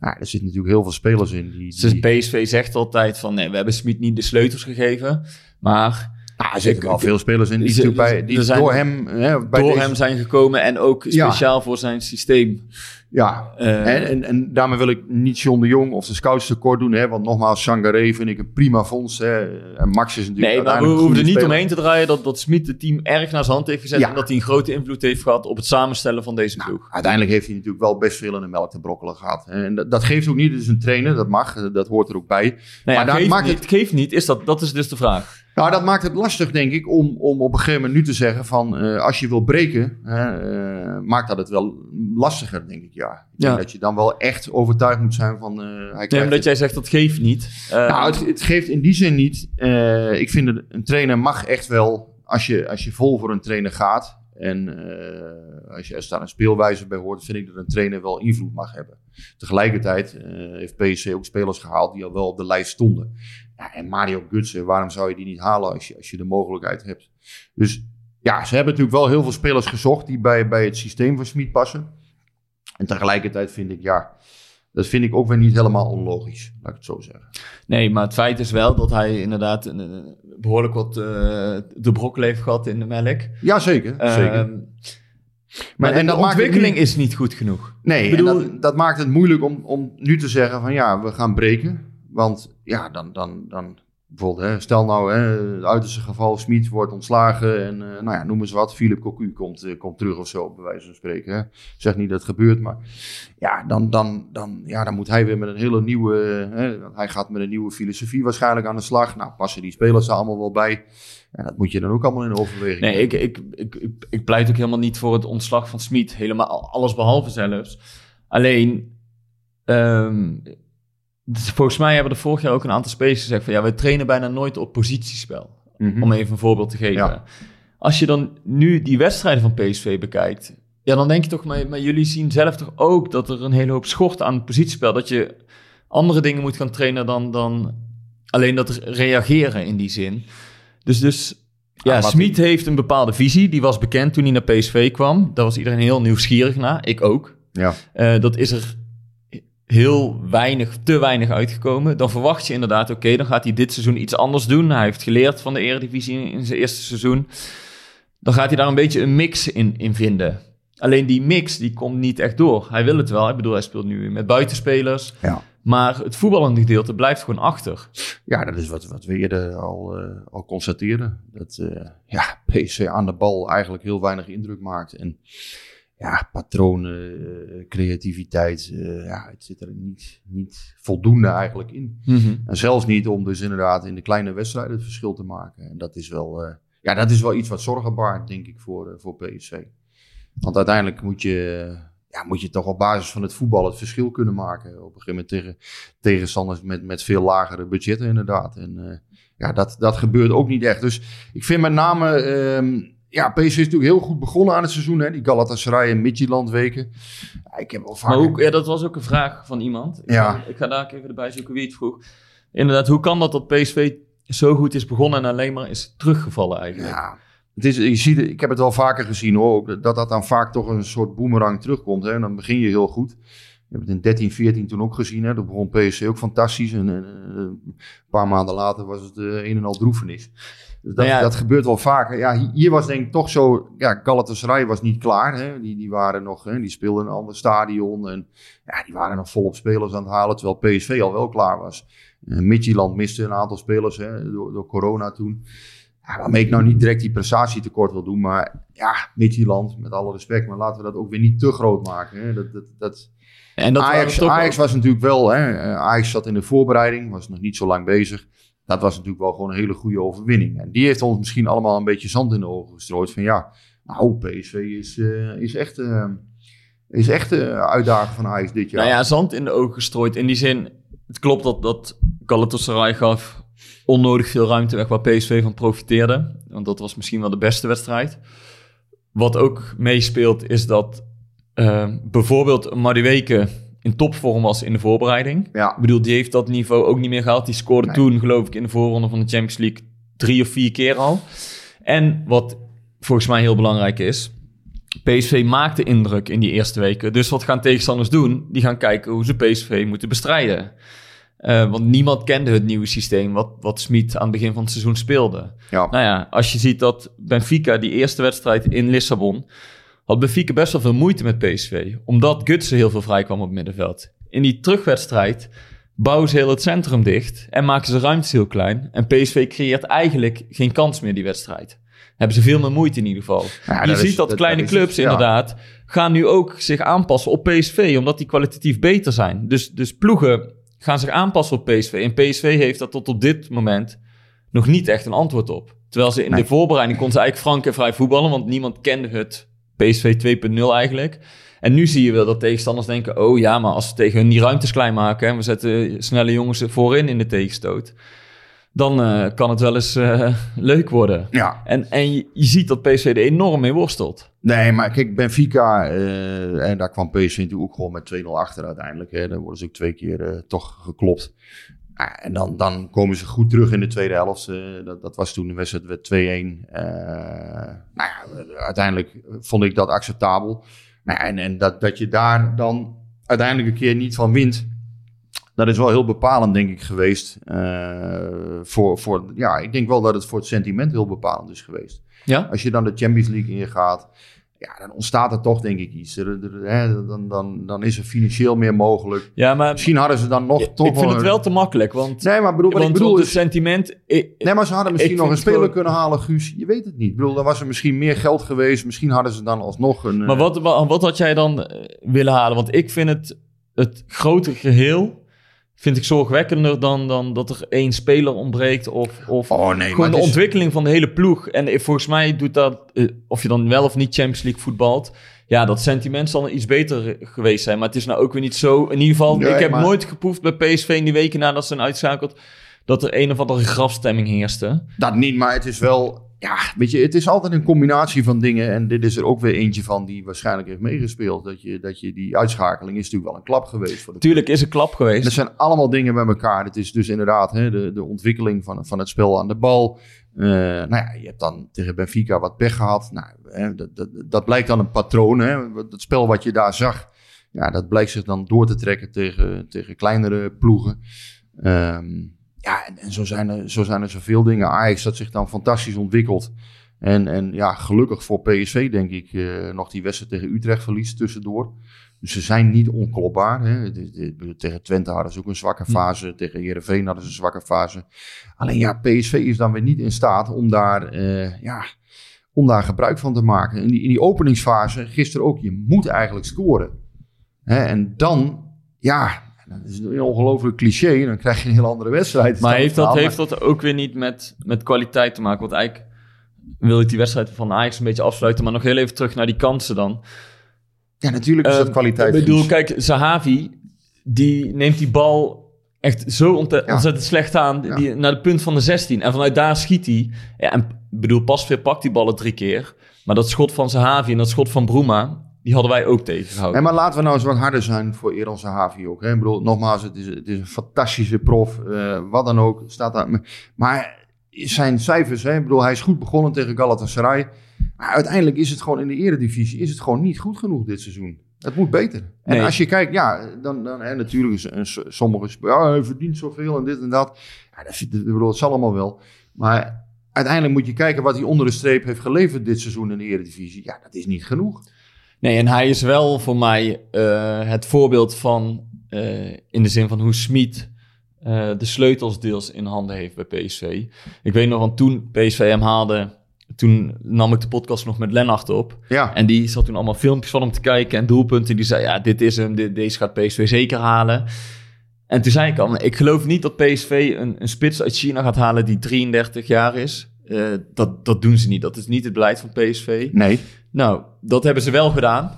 ja, er zitten natuurlijk heel veel spelers in. Die, Dus die- PSV zegt altijd van nee, we hebben Smit niet de sleutels gegeven. Maar Nou, er zitten Ik- wel veel spelers in die, bij, die zijn- door hem... Hè, bij door deze- hem zijn gekomen en ook Ja. speciaal voor zijn systeem. Ja, Eh, en, en, en daarmee wil ik niet John de Jong of de scouts tekort doen. Hè, want nogmaals, Sangaré vind ik een prima fonds. Hè, en Max is natuurlijk Nee, maar we hoeven er niet omheen te draaien dat, dat Smit het team erg naar zijn hand heeft gezet. Ja. En dat hij een grote invloed heeft gehad op het samenstellen van deze Nou, ploeg. uiteindelijk heeft hij natuurlijk wel best veel in de melk te brokkelen gehad. En dat, dat geeft ook niet, het is een trainer, dat mag, dat hoort er ook bij. Nou ja, maar maakt niet, het- geeft niet, is dat, dat is dus de vraag. Nou, dat maakt het lastig, denk ik, om, om op een gegeven moment nu te zeggen van... eh, als je wil breken, eh, maakt dat het wel lastiger, denk ik, ja. Ik Ja. dat je dan wel echt overtuigd moet zijn van... eh hij Nee, omdat jij zegt dat geeft niet. Nou, het, het geeft in die zin niet. ik vind dat een trainer mag echt wel, als je, als je vol voor een trainer gaat. En als, je, als daar een speelwijze bij hoort, vind ik dat een trainer wel invloed mag hebben. Tegelijkertijd heeft PSC ook spelers gehaald die al wel op de lijst stonden. Ja, en Mario Gutsen, waarom zou je die niet halen als je, als je de mogelijkheid hebt? Dus ja, ze hebben natuurlijk wel heel veel spelers gezocht die bij, bij het systeem van Smit passen. En tegelijkertijd vind ik, ja, dat vind ik ook weer niet helemaal onlogisch, laat ik het zo zeggen. Nee, maar het feit is wel dat hij inderdaad een, een- behoorlijk wat eh, de brokkel heeft gehad in de melk. Ja, zeker. zeker. Ehm, maar en de dat ontwikkeling is niet goed genoeg. Nee, Ik bedoel- en dat, dat maakt het moeilijk om, om nu te zeggen van ja, we gaan breken. Want ja, dan, dan, dan bijvoorbeeld, hè, stel nou, hè, het uiterste geval, Smit wordt ontslagen en eh, nou ja, noem eens wat, Philip Cocu komt, eh, komt terug of zo, bij wijze van spreken. Hè. Ik zeg niet dat het gebeurt, maar ja, dan, dan, dan, ja, dan moet hij weer met een hele nieuwe, hè, hij gaat met een nieuwe filosofie waarschijnlijk aan de slag. Nou, passen die spelers er allemaal wel bij. Ja, dat moet je dan ook allemaal in overweging Nee, ik, ik, ik, ik, ik pleit ook helemaal niet voor het ontslag van Smit. Helemaal alles behalve zelfs. Alleen, ehm, dus volgens mij hebben er vorig jaar ook een aantal spelers gezegd van ja, we trainen bijna nooit op positiespel. Mhm. Om even een voorbeeld te geven. Ja. Als je dan nu die wedstrijden van PSV bekijkt, ja, dan denk je toch, maar, maar jullie zien zelf toch ook dat er een hele hoop schort aan het positiespel. Dat je andere dingen moet gaan trainen dan, dan alleen dat reageren in die zin. Dus, dus ja, Ah, Smit heeft een bepaalde visie. Die was bekend toen hij naar PSV kwam. Daar was iedereen heel nieuwsgierig naar. Ik ook. Ja. Eh, dat is er heel weinig, te weinig uitgekomen. Dan verwacht je inderdaad, oké, dan gaat hij dit seizoen iets anders doen. Hij heeft geleerd van de Eredivisie in, zijn eerste seizoen. Dan gaat hij daar een beetje een mix in, in vinden. Alleen die mix, die komt niet echt door. Hij wil het wel. Ik bedoel, hij speelt nu met buitenspelers. Ja. Maar het voetballende gedeelte blijft gewoon achter. Ja, dat is wat, wat we eerder al, eh, al constateerden. Dat eh, ja, PSV aan de bal eigenlijk heel weinig indruk maakt. En ja, patronen, eh, creativiteit, eh, ja, het zit er niet, niet voldoende eigenlijk in. En zelfs niet om dus inderdaad in de kleine wedstrijden het verschil te maken. En dat is wel, eh, ja, dat is wel iets wat zorgen baart, denk ik, voor, eh, voor PSV. Want uiteindelijk moet je, ja, moet je toch op basis van het voetbal het verschil kunnen maken. Op een gegeven moment tegen tegenstanders met, met veel lagere budgetten inderdaad. En ja, dat, dat gebeurt ook niet echt. Dus ik vind met name... ehm, ja, PSV is natuurlijk heel goed begonnen aan het seizoen. Hè? Die Galatasaray en Midtjylland weken. Ja, ik heb al vaak... Maar ja, dat was ook een vraag van iemand. Ik, Ja. ga, ik ga daar even erbij zoeken wie het vroeg. Inderdaad, hoe kan dat dat PSV zo goed is begonnen en alleen maar is teruggevallen eigenlijk? Ja, het is, je ziet, ik heb het wel vaker gezien hoor, dat dat dan vaak toch een soort boemerang terugkomt. Hè? En dan begin je heel goed. Je hebt het in 13, 14 toen ook gezien. Hè? Dat begon PSC ook fantastisch. En, en, eh, een paar maanden later was het eh, een en al droefenis. Dus dat, Nou ja. dat gebeurt wel vaker. Ja, hi- hier was denk ik toch zo... Ja, Galatasaray was niet klaar. Hè? Die, die waren nog... Hè? Die speelden een ander stadion. En ja, die waren nog volop spelers aan het halen. Terwijl PSV al wel klaar was. Uh, Midtjylland miste een aantal spelers hè? Door, door corona toen. Ja, waarmee ik nou niet direct die prestatietekort wil doen. Maar ja, Midtjylland, met alle respect. Maar laten we dat ook weer niet te groot maken. Hè? Dat, dat, dat, En dat Ajax, Ajax was natuurlijk wel, hè, eh, Ajax zat in de voorbereiding, was nog niet zo lang bezig. Dat was natuurlijk wel gewoon een hele goede overwinning. En die heeft ons misschien allemaal een beetje zand in de ogen gestrooid. Van ja, nou, PSV is, eh, is echt, eh is echt eh uitdager van Ajax dit jaar. Nou ja, zand in de ogen gestrooid. In die zin, het klopt dat, dat Galatasaray gaf onnodig veel ruimte weg waar PSV van profiteerde. Want dat was misschien wel de beste wedstrijd. Wat ook meespeelt is dat bijvoorbeeld Madueke in topvorm was in de voorbereiding. Ja. Ik bedoel, die heeft dat niveau ook niet meer gehaald. Die scoorde Nee. toen, geloof ik, in de voorronde van de Champions League drie of vier keer al. En wat volgens mij heel belangrijk is, PSV maakte indruk in die eerste weken. Dus wat gaan tegenstanders doen? Die gaan kijken hoe ze PSV moeten bestrijden. Eh, want niemand kende het nieuwe systeem wat, wat Smit aan het begin van het seizoen speelde. Ja. Nou ja, als je ziet dat Benfica die eerste wedstrijd in Lissabon... had Benfica best wel veel moeite met PSV. Omdat Gutsen heel veel vrij kwam op het middenveld. In die terugwedstrijd bouwen ze heel het centrum dicht... en maken ze ruimtes heel klein. En PSV creëert eigenlijk geen kans meer die wedstrijd. Hebben ze veel meer moeite in ieder geval. Ja, je dat ziet is- dat, dat- kleine dat is- clubs ja. inderdaad gaan nu ook zich aanpassen op PSV, omdat die kwalitatief beter zijn. Dus, dus ploegen gaan zich aanpassen op PSV. En PSV heeft daar tot op dit moment nog niet echt een antwoord op. Terwijl ze in Nee. de voorbereiding kon ze eigenlijk frank en vrij voetballen, want niemand kende het PSV 2.0 eigenlijk. En nu zie je wel dat tegenstanders denken, oh ja, maar als we tegen hun die ruimtes klein maken en we zetten snelle jongens voorin in de tegenstoot, dan eh, kan het wel eens eh, *laughs* leuk worden. Ja, En, en je, je ziet dat PSV er enorm mee worstelt. nee, maar kijk, Benfica, eh, en daar kwam PSV natuurlijk ook gewoon met 2-0 achter uiteindelijk. Hè. Dan worden ze ook twee keer toch geklopt. Ja, en dan, dan komen ze goed terug in de tweede helft. Eh, dat, dat was toen de wedstrijd werd 2-1. Eh, nou ja, uiteindelijk vond ik dat acceptabel. Nou en en dat, dat je daar dan uiteindelijk een keer niet van wint. Dat is wel heel bepalend, denk ik, geweest. eh, voor, voor, ja, ik denk wel dat het voor het sentiment heel bepalend is geweest. Ja? Als je dan de Champions League ingaat, ja, dan ontstaat er toch denk ik iets. Hè, dan, dan, dan is er financieel meer mogelijk. Ja, maar Misschien hadden ze dan nog ik toch vind het wel te makkelijk, want, Nee, maar bedoel, wat ik bedoel het is... sentiment... ik- Nee, maar ze hadden misschien ik nog een speler gewoon- kunnen halen, Guus. Je weet het niet. Ik bedoel, dan was er misschien meer geld geweest. Misschien hadden ze dan alsnog een... Maar eh, wat, wat, wat had jij dan eh, willen halen? Want ik vind het, het grote geheel vind ik zorgwekkender dan, dan dat er één speler ontbreekt of, of Oh nee, gewoon de is- ontwikkeling van de hele ploeg. En eh, volgens mij doet dat, eh, of je dan wel of niet Champions League voetbalt, ja, dat sentiment zal iets beter geweest zijn. Maar het is nou ook weer niet zo. In ieder geval, Nee, ik heb maar- nooit geproefd bij PSV in die weken nadat ze zijn uitschakeld, dat er een of andere grafstemming heerste. Dat niet, maar het is wel... Ja, weet je, het is altijd een combinatie van dingen. En dit is er ook weer eentje van die waarschijnlijk heeft meegespeeld. Dat je, dat je die uitschakeling is natuurlijk wel een klap geweest voor de Tuurlijk is een klap geweest. Dat zijn allemaal dingen bij elkaar. Het is dus inderdaad hè, de, de ontwikkeling van, van het spel aan de bal. Eh, nou ja, je hebt dan tegen Benfica wat pech gehad. Nou, hè, dat, dat, dat blijkt dan een patroon. Hè. Het spel wat je daar zag, ja, dat blijkt zich dan door te trekken tegen, tegen kleinere ploegen. Ehm, ja, en, en zo, zijn er, zo zijn er zoveel dingen. Ajax dat zich dan fantastisch ontwikkelt. En, en ja, gelukkig voor PSV denk ik eh, nog die wedstrijd tegen Utrecht verliest tussendoor. Dus ze zijn niet onklopbaar. Hè. De- de- de- Tegen Twente hadden ze ook een zwakke fase. Tegen Heerenveen hadden ze een zwakke fase. Alleen ja, PSV is dan weer niet in staat om daar, eh, ja, om daar gebruik van te maken. In die, in die openingsfase, gisteren ook, je moet eigenlijk scoren. Hè, en dan, ja, dat is een ongelooflijk cliché. Dan krijg je een heel andere wedstrijd. Maar heeft dat, verhaal. heeft dat ook weer niet met, met kwaliteit te maken? Want eigenlijk wil ik die wedstrijd van Ajax een beetje afsluiten. Maar nog heel even terug naar die kansen dan. Ja, natuurlijk is dat Eh, kwaliteit. Ik bedoel, kijk, Zahavi, die neemt die bal echt zo Ja. ontzettend slecht aan. Ja. Die, naar de punt van de 16. En vanuit daar schiet hij. Ja, en bedoel, Pasveer pakt die ballen drie keer. Maar dat schot van Zahavi en dat schot van Bruma, die hadden wij ook tegengehouden. Nee, maar laten we nou eens wat harder zijn voor Eran Sahavi ook. Hè? Ik bedoel, nogmaals, het is, het is een fantastische prof. eh, wat dan ook. Staat daar. Maar zijn cijfers, hè? Ik bedoel, hij is goed begonnen tegen Galatasaray. Maar uiteindelijk is het gewoon in de eredivisie is het gewoon niet goed genoeg dit seizoen. Het moet beter. En als je kijkt, ja, dan, dan hè, natuurlijk is een, sommige ja, hij verdient zoveel en dit en dat. Ja, dat, ik bedoel, het zal allemaal wel. Maar uiteindelijk moet je kijken wat hij onder de streep heeft geleverd dit seizoen in de eredivisie. Ja, dat is niet genoeg. Nee, en hij is wel voor mij eh, het voorbeeld van, eh, in de zin van hoe Smit eh, de sleutels deels in handen heeft bij PSV. Ik weet nog, want toen PSV hem haalde, toen nam ik de podcast nog met Lennart op. Ja. En die zat toen allemaal filmpjes van hem te kijken en doelpunten. Die zei, ja, dit is hem, dit, deze gaat PSV zeker halen. En toen zei ik al, ik geloof niet dat PSV een, een spits uit China gaat halen die 33 jaar is. Eh, dat, dat doen ze niet. Dat is niet het beleid van PSV. Nee. Nou, dat hebben ze wel gedaan.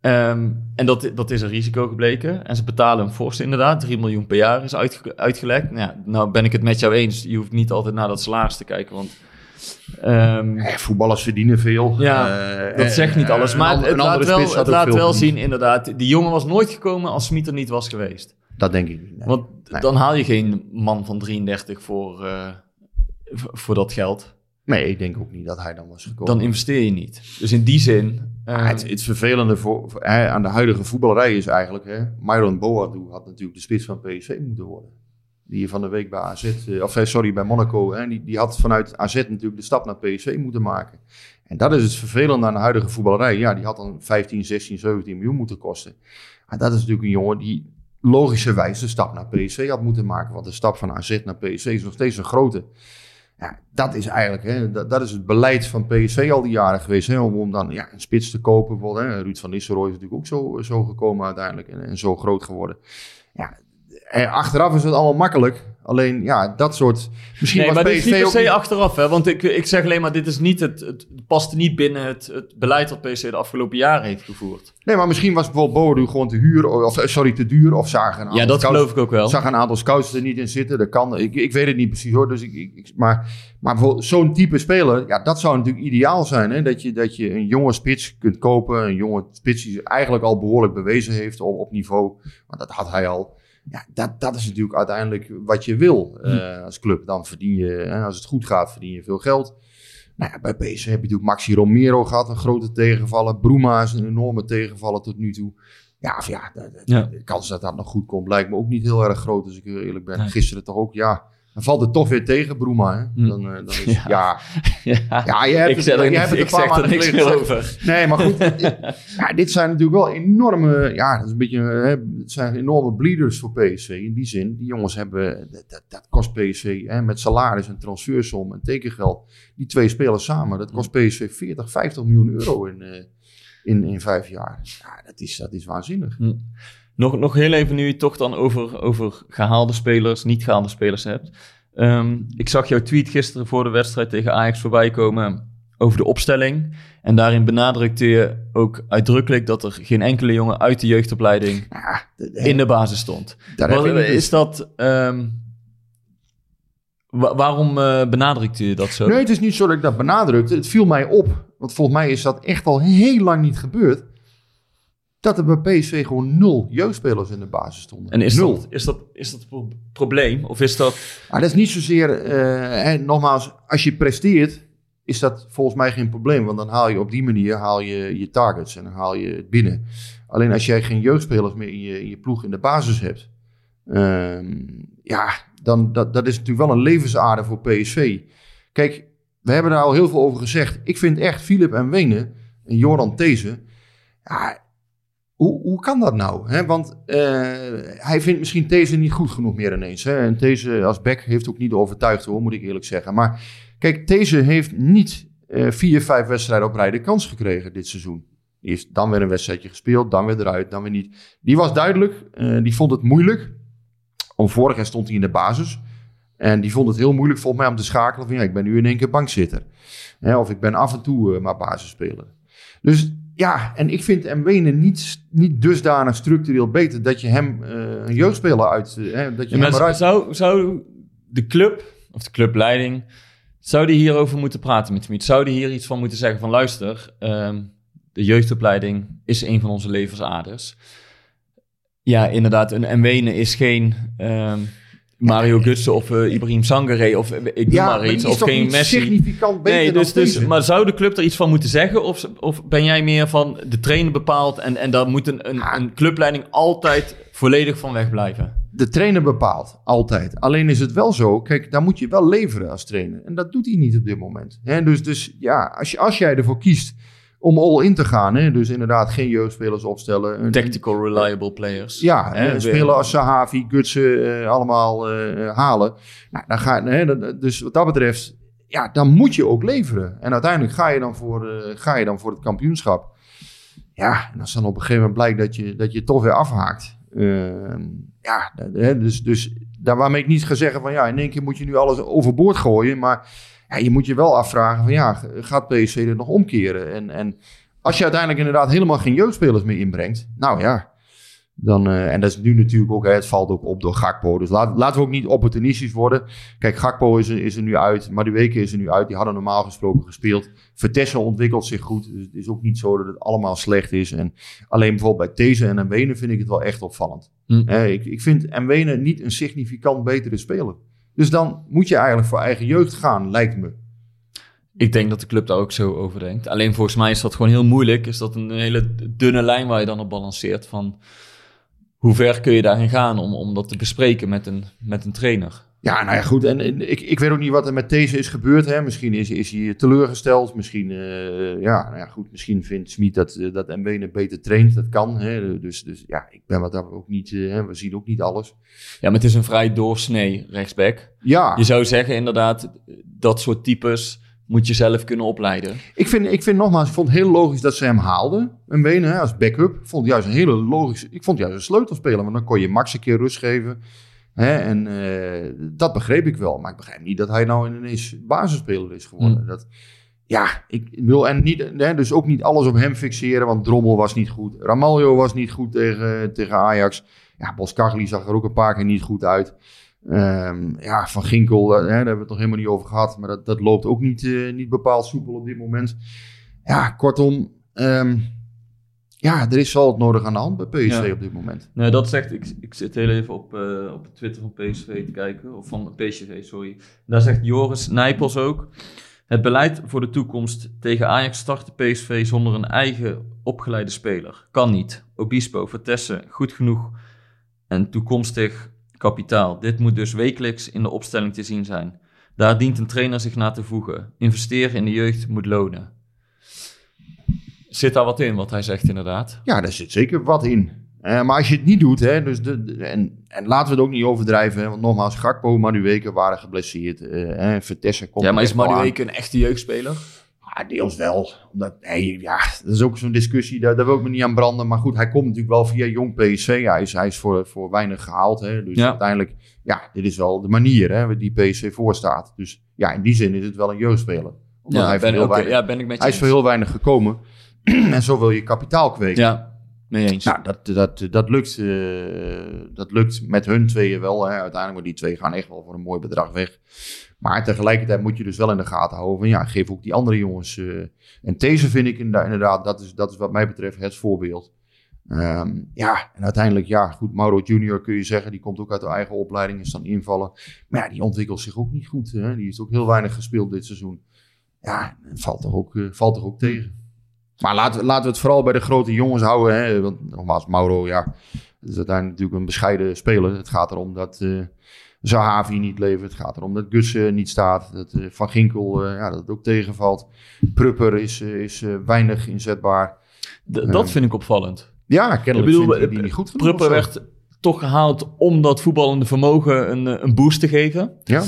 Ehm, en dat, dat is een risico gebleken. En ze betalen een fors inderdaad. 3 miljoen per jaar is uitge- uitgelegd. Nou, ja, nou ben ik het met jou eens. Je hoeft niet altijd naar dat salaris te kijken. Want ehm, Eh, voetballers verdienen veel. Ja, Eh, dat eh, zegt niet alles. een Maar het, een laat wel, het laat wel zien inderdaad. Die jongen was nooit gekomen als Smit er niet was geweest. Dat denk ik niet. nee. Want Nee. dan haal je geen man van 33 voor, eh, voor dat geld. Nee, ik denk ook niet dat hij dan was gekomen. Dan investeer je niet. Dus in die zin... eh, het, het vervelende voor, voor- hè, aan de huidige voetballerij is eigenlijk... Hè, Myron Boadu had natuurlijk de spits van PSV moeten worden. Die van de week bij AZ... eh, Of eh, sorry, bij Monaco. Hè, die, die had vanuit AZ natuurlijk de stap naar PSV moeten maken. En dat is het vervelende aan de huidige voetballerij. Ja, die had dan 15, 16, 17 miljoen moeten kosten. Maar dat is natuurlijk een jongen die logischerwijs de stap naar PSV had moeten maken. Want de stap van AZ naar PSV is nog steeds een grote. Ja, dat is eigenlijk, hè, dat, dat is het beleid van PSV al die jaren geweest. Hè, om, om dan ja, een spits te kopen. Hè. Ruud van Nistelrooy is natuurlijk ook zo, zo gekomen uiteindelijk. En, en zo groot geworden. Ja, achteraf is het allemaal makkelijk. Alleen, ja, dat soort... Misschien Nee, was maar PSV dit is niet per se achteraf, hè? Want ik, ik zeg alleen maar, dit is niet het, het past niet binnen het, het beleid dat PSV de afgelopen jaren heeft gevoerd. Nee, maar misschien was bijvoorbeeld Boadu gewoon te huur. Of, eh, sorry, te duur. Of zagen een Ja, aantal dat scouts- geloof ik ook wel. zag een aantal scouts er niet in zitten. Dat kan. Ik, ik weet het niet precies hoor. Dus ik, ik, ik- maar, maar bijvoorbeeld zo'n type speler, ja, dat zou natuurlijk ideaal zijn. Hè? Dat, je, dat je een jonge spits kunt kopen. Een jonge spits die zich eigenlijk al behoorlijk bewezen heeft op, op niveau. Maar dat had hij al. Ja, dat, dat is natuurlijk uiteindelijk wat je wil eh, als club. Dan verdien je, hè, als het goed gaat, verdien je veel geld. Nou ja, bij PSV heb je natuurlijk Maxi Romero gehad, een grote tegenvaller. Bruma is een enorme tegenvaller tot nu toe. Ja, of ja, de, de- Ja. de kans dat dat nog goed komt lijkt me ook niet heel erg groot, als ik heel eerlijk ben. Nee. Gisteren toch ook, ja. Dan valt het toch weer tegen, Bruma. Hè? Hm. Dan, eh, dan is, *laughs* Ja. ja. *laughs* Ja, Ja, je hebt ik het- zeg je hebt het ik een paar zeg er maanden niks meer over. *laughs* Nee, maar goed. dit, ja, dit zijn natuurlijk wel enorme, ja, dat is een beetje, hè, het zijn enorme bleeders voor PSV. In die zin, die jongens hebben, dat, kost PSV hè, met salaris en transfersom en tekengeld. Die twee spelers samen, dat kost PSV 40, 50 miljoen euro in, eh, in, in vijf jaar. Ja, dat is, dat is waanzinnig. Nog, nog heel even nu je toch dan over, over gehaalde spelers, niet gehaalde spelers hebt. Ehm, ik zag jouw tweet gisteren voor de wedstrijd tegen Ajax voorbij komen over de opstelling. En daarin benadrukte je ook uitdrukkelijk dat er geen enkele jongen uit de jeugdopleiding Ja, de- de- in de basis stond. Wat- is dat... ehm, wa- waarom eh, benadrukte je dat zo? Nee, het is niet zo dat ik dat benadrukte. Het viel mij op, want volgens mij is dat echt al heel lang niet gebeurd. Dat er bij PSV gewoon nul jeugdspelers in de basis stonden. En is nul. dat, is, dat, is dat een pro- probleem? Of is dat... Maar dat is niet zozeer, eh, hè, nogmaals, als je presteert, is dat volgens mij geen probleem. Want dan haal je op die manier haal je, je targets en dan haal je het binnen. Alleen als jij geen jeugdspelers meer in je, in je ploeg in de basis hebt, ehm, ja, dan dat, dat is natuurlijk wel een levensader voor PSV. Kijk, we hebben daar al heel veel over gezegd. Ik vind echt Philip en Wenen en Joran These, ja, hoe, hoe kan dat nou? Want eh, hij vindt misschien These niet goed genoeg meer ineens. Hè? En These als back heeft ook niet overtuigd hoor, moet ik eerlijk zeggen. Maar kijk, These heeft niet eh, vier, vijf wedstrijden op rij de kans gekregen dit seizoen. Heeft dan weer een wedstrijdje gespeeld, dan weer eruit, dan weer niet. Die was duidelijk, eh, die vond het moeilijk. Om vorig jaar stond hij in de basis. En die vond het heel moeilijk volgens mij om te schakelen van ja, ik ben nu in één keer bankzitter. Of ik ben af en toe eh, maar basisspeler. Dus ja, en ik vind Mwene niet, niet dusdanig structureel beter dat je hem eh, een jeugdspeler uit... eh, hè, dat je Ja, hem eruit... zou, zou de club, of de clubleiding, zou die hierover moeten praten met Smit? Zou die hier iets van moeten zeggen van luister, ehm, de jeugdopleiding is een van onze levensaders. Ja, inderdaad, een Mwene is geen ehm, Mario Gutsen of eh, Ibrahim Sangare of eh, ik ja, maar iets, of geen Messi. significant beter Nee, dan dus, dus, maar zou de club er iets van moeten zeggen? Of, of ben jij meer van de trainer bepaalt en, en daar moet een, een, een clubleiding altijd volledig van weg blijven? De trainer bepaalt, altijd. Alleen is het wel zo, kijk, daar moet je wel leveren als trainer. En dat doet hij niet op dit moment. Hè, dus, dus ja, als, je, als jij ervoor kiest om all in te gaan, hè, dus inderdaad geen jeugdspelers opstellen. Een, Tactical reliable players. Ja, Hè, eh, spelen als Sahavi, Gutsen, eh, allemaal eh, halen. Nou, dan ga, hè, dat- dus wat dat betreft, ja, dan moet je ook leveren. En uiteindelijk ga je dan voor, ga je dan voor het kampioenschap. Ja, en als dan op een gegeven moment blijkt dat je, dat je toch weer afhaakt. Ehm, ja, hè, dus, dus daar waarmee ik niet ga zeggen van ja, in één keer moet je nu alles overboord gooien. Maar ja, je moet je wel afvragen van ja, gaat PSV er nog omkeren? En, en als je uiteindelijk inderdaad helemaal geen jeugdspelers meer inbrengt, nou ja, dan, eh, en dat is nu natuurlijk ook, hè, het valt ook op door Gakpo. Dus laat, laten we ook niet opportunistisch worden. Kijk, Gakpo is er, is er nu uit, Madueke is er nu uit. Die hadden normaal gesproken gespeeld. Vertessen ontwikkelt zich goed. Dus het is ook niet zo dat het allemaal slecht is. En alleen bijvoorbeeld bij These en Mwene vind ik het wel echt opvallend. Hm. Ik, ik vind Mwene niet een significant betere speler. Dus dan moet je eigenlijk voor eigen jeugd gaan, lijkt me. Ik denk dat de club daar ook zo over denkt. Alleen volgens mij is dat gewoon heel moeilijk. Is dat een hele dunne lijn waar je dan op balanceert. Van hoe ver kun je daarin gaan om, om dat te bespreken met een, met een trainer? Ja, nou ja, goed. En, en ik, ik weet ook niet wat er met deze is gebeurd. Hè. Misschien is, is hij teleurgesteld. Misschien, eh, ja, nou ja, goed. Misschien vindt Smit dat, eh, dat beter traint. Dat kan. Hè. Dus, dus ja, ik ben wat daar ook niet... eh, hè. we zien ook niet alles. Ja, maar het is een vrij doorsnee rechtsback. Ja, Je zou zeggen inderdaad, dat soort types moet je zelf kunnen opleiden. ik vind, ik vind nogmaals, ik vond het heel logisch dat ze hem haalden. Hè, als backup. Ik vond juist een hele logische... Ik vond juist een sleutelspeler. Want dan kon je Max een keer rust geven. Hè, en eh, dat begreep ik wel. Maar ik begrijp niet dat hij nou ineens basisspeler is geworden. Hmm. Dat, ja, ik wil en niet, hè, dus ook niet alles op hem fixeren. Want Drommel was niet goed. Ramaljo was niet goed tegen, tegen Ajax. Ja, Boskagli zag er ook een paar keer niet goed uit. Ehm, ja, Van Ginkel, hè, daar hebben we het nog helemaal niet over gehad. Maar dat, dat loopt ook niet, eh, niet bepaald soepel op dit moment. Ja, kortom. ehm, ja, er is wel het nodig aan de hand bij PSV Ja. op dit moment. Nee, dat zegt, ik, ik zit heel even op, eh, op Twitter van PSV te kijken, of van PSV, sorry. Daar zegt Joris Nijpels ook, het beleid voor de toekomst tegen Ajax startte PSV zonder een eigen opgeleide speler. Kan niet. Obispo, Vertessen, goed genoeg en toekomstig kapitaal. Dit moet dus wekelijks in de opstelling te zien zijn. Daar dient een trainer zich naar te voegen. Investeren in de jeugd moet lonen. Zit daar wat in, wat hij zegt inderdaad? Ja, daar zit zeker wat in. Eh, maar als je het niet doet, hè, dus de, de- en, en laten we het ook niet overdrijven, hè, want nogmaals, Gakpo, Madueke waren geblesseerd. eh hè, Vertessen komt Ja, maar is aan. Madueke een echte jeugdspeler? Ja, deels wel. Omdat, nee, ja, dat is ook zo'n discussie, daar, daar wil ik me niet aan branden. Maar goed, hij komt natuurlijk wel via jong PSV. Hij is, hij is voor, voor weinig gehaald. Hè, dus Ja. uiteindelijk, ja, dit is wel de manier hè, die PSV voorstaat. Dus ja, in die zin is het wel een jeugdspeler. Omdat hij, ben, weinig, ja, ben ik met je hij is voor heel weinig gekomen. *clears throat* en zo wil je kapitaal kweken. Ja, mee eens. Nou, dat, dat, dat, lukt, eh, dat lukt met hun tweeën wel. Hè. Uiteindelijk, maar die twee gaan echt wel voor een mooi bedrag weg. Maar tegelijkertijd moet je dus wel in de gaten houden. Van, ja, geef ook die andere jongens. eh, en deze vind ik inderdaad, inderdaad, dat is, dat is wat mij betreft het voorbeeld. Ehm, ja, en uiteindelijk, ja, goed, Mauro Junior kun je zeggen, die komt ook uit de eigen opleiding, is dan invallen. Maar ja, die ontwikkelt zich ook niet goed. Hè. Die heeft ook heel weinig gespeeld dit seizoen. Ja, valt toch ook, eh, valt toch ook tegen. Maar laten, we- laten we het vooral bij de grote jongens houden. Hè? Want nogmaals, Mauro, ja, is uiteindelijk natuurlijk een bescheiden speler. Het gaat erom dat eh Zahavi niet levert. Het gaat erom dat Gus eh, niet staat. Dat eh, Van Ginkel eh, ja, dat het ook tegenvalt. Prupper is, is weinig inzetbaar. D- dat vind ik opvallend. Ja, kennelijk Ik bedoel, die niet goed genoeg. Prupper werd toch gehaald om dat voetballende vermogen een, een boost te geven. Ja,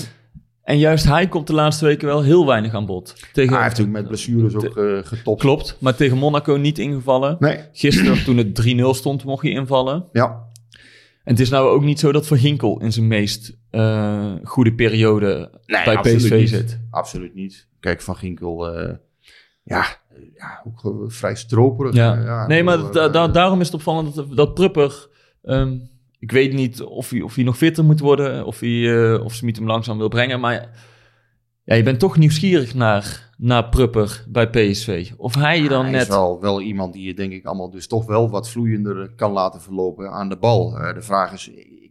En juist hij komt de laatste weken wel heel weinig aan bod. Tegen, hij heeft natuurlijk met blessures ook eh, getopt. Klopt, maar tegen Monaco niet ingevallen. Nee, Gisteren toen het 3-0 stond mocht hij invallen. ja. En het is nou ook niet zo dat Van Ginkel in zijn meest eh, goede periode Nee, bij PSV niet. zit. Absoluut niet. Kijk, Van Ginkel, eh, ja, ja, ook vrij stroperig. Ja. ja, nee, maar bedoel, da- da- daarom is het opvallend dat, dat Prupper... ehm, ik weet niet of hij, of hij nog fitter moet worden, of, hij, eh, of Smit hem langzaam wil brengen. Maar ja, je bent toch nieuwsgierig naar, naar Prupper bij PSV. Of hij je dan hij net... is wel, wel iemand die je denk ik allemaal dus toch wel wat vloeiender kan laten verlopen aan de bal. Eh, de vraag is,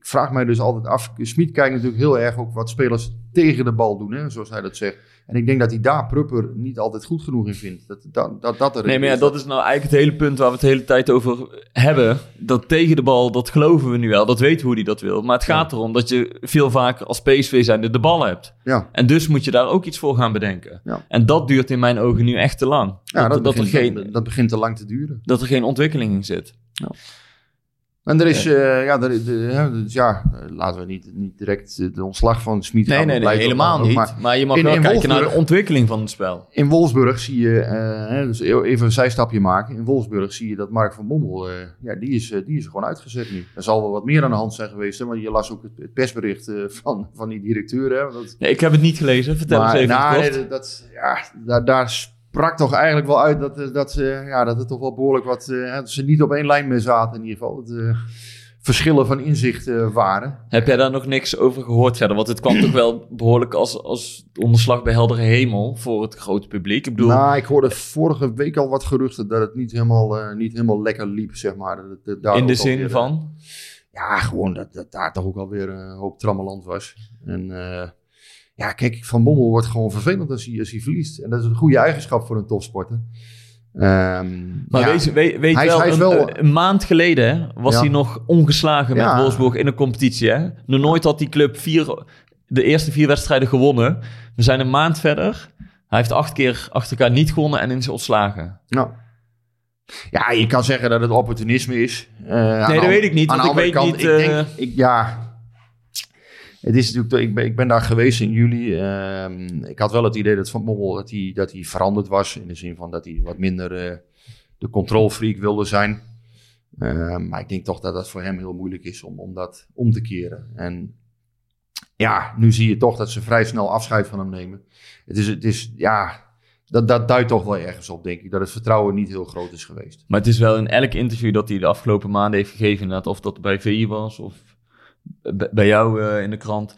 vraag mij dus altijd af, Smit kijkt natuurlijk heel erg ook wat spelers tegen de bal doen, hè, zoals hij dat zegt. En ik denk dat hij daar Prupper niet altijd goed genoeg in vindt. Dat dat, dat, dat er Nee, maar ja, dat is nou eigenlijk het hele punt waar we het de hele tijd over hebben. Dat tegen de bal, dat geloven we nu wel. Dat weten we hoe hij dat wil. Maar het gaat erom dat je veel vaker als PSV zijnde de bal hebt. Ja, En dus moet je daar ook iets voor gaan bedenken. Ja. En dat duurt in mijn ogen nu echt te lang. ja dat, dat, er begint, geen, dat, begint te lang te duren. dat er geen ontwikkeling in zit. En er is, eh, ja, er, de, hè, dus ja, laten we niet, niet direct de ontslag van Smit Nee, nee, helemaal niet. maar- Maar, je mag in- wel in kijken naar de ontwikkeling van het spel. In Wolfsburg zie je, eh, dus even een zijstapje maken. In Wolfsburg zie je dat Mark van Bommel, eh, ja, die is, die is er gewoon uitgezet nu. Er zal wel wat meer aan de hand zijn geweest, hè, want je las ook het, persbericht van, van die directeur. Hè, dat, Nee, ik heb het niet gelezen. Vertel maar, eens even nou, nee, dat- ja, daar, daar sprak toch eigenlijk wel uit dat, eh, dat, eh, ja, dat het toch wel behoorlijk wat, eh, dat ze niet op één lijn meer zaten in ieder geval. Dat, eh, verschillen van inzicht waren. Heb jij daar nog niks over gehoord verder? Want het kwam toch wel behoorlijk als, als onderslag bij heldere hemel voor het grote publiek. Ik bedoel, Nou, ik hoorde vorige week al wat geruchten dat het niet helemaal, niet helemaal lekker liep, zeg maar. Dat in de zin van... Ja, gewoon dat, dat daar toch ook alweer een hoop trammeland was. En ja, kijk, Van Bommel wordt gewoon vervelend als hij, als hij verliest. En dat is een goede eigenschap voor een topsporter. Ehm, Maar ja, weet, weet, weet Hij is- wel, hij een, wel- een maand geleden was Ja. hij nog ongeslagen met Ja. Wolfsburg in de competitie. Hè? Nog nooit had die club vier, de eerste vier wedstrijden gewonnen. We zijn een maand verder. Hij heeft acht keer achter elkaar niet gewonnen en is ontslagen. Nou. Ja, je kan zeggen dat het opportunisme is. Eh, aan dat weet ik niet, aan want de ik andere weet kant, niet, Ik eh, denk, ik, ja, het is natuurlijk, ik ben, ik ben daar geweest in juli. Ehm, ik had wel het idee dat Van Bommel dat hij, dat hij veranderd was. In de zin van dat hij wat minder eh, de controlfreak wilde zijn. Ehm, maar ik denk toch dat dat voor hem heel moeilijk is om, om dat om te keren. En ja, nu zie je toch dat ze vrij snel afscheid van hem nemen. Het is, het is ja, dat, dat duidt toch wel ergens op, denk ik. Dat het vertrouwen niet heel groot is geweest. Maar het is wel in elk interview dat hij de afgelopen maanden heeft gegeven, of dat bij VI was of bij jou eh, in de krant.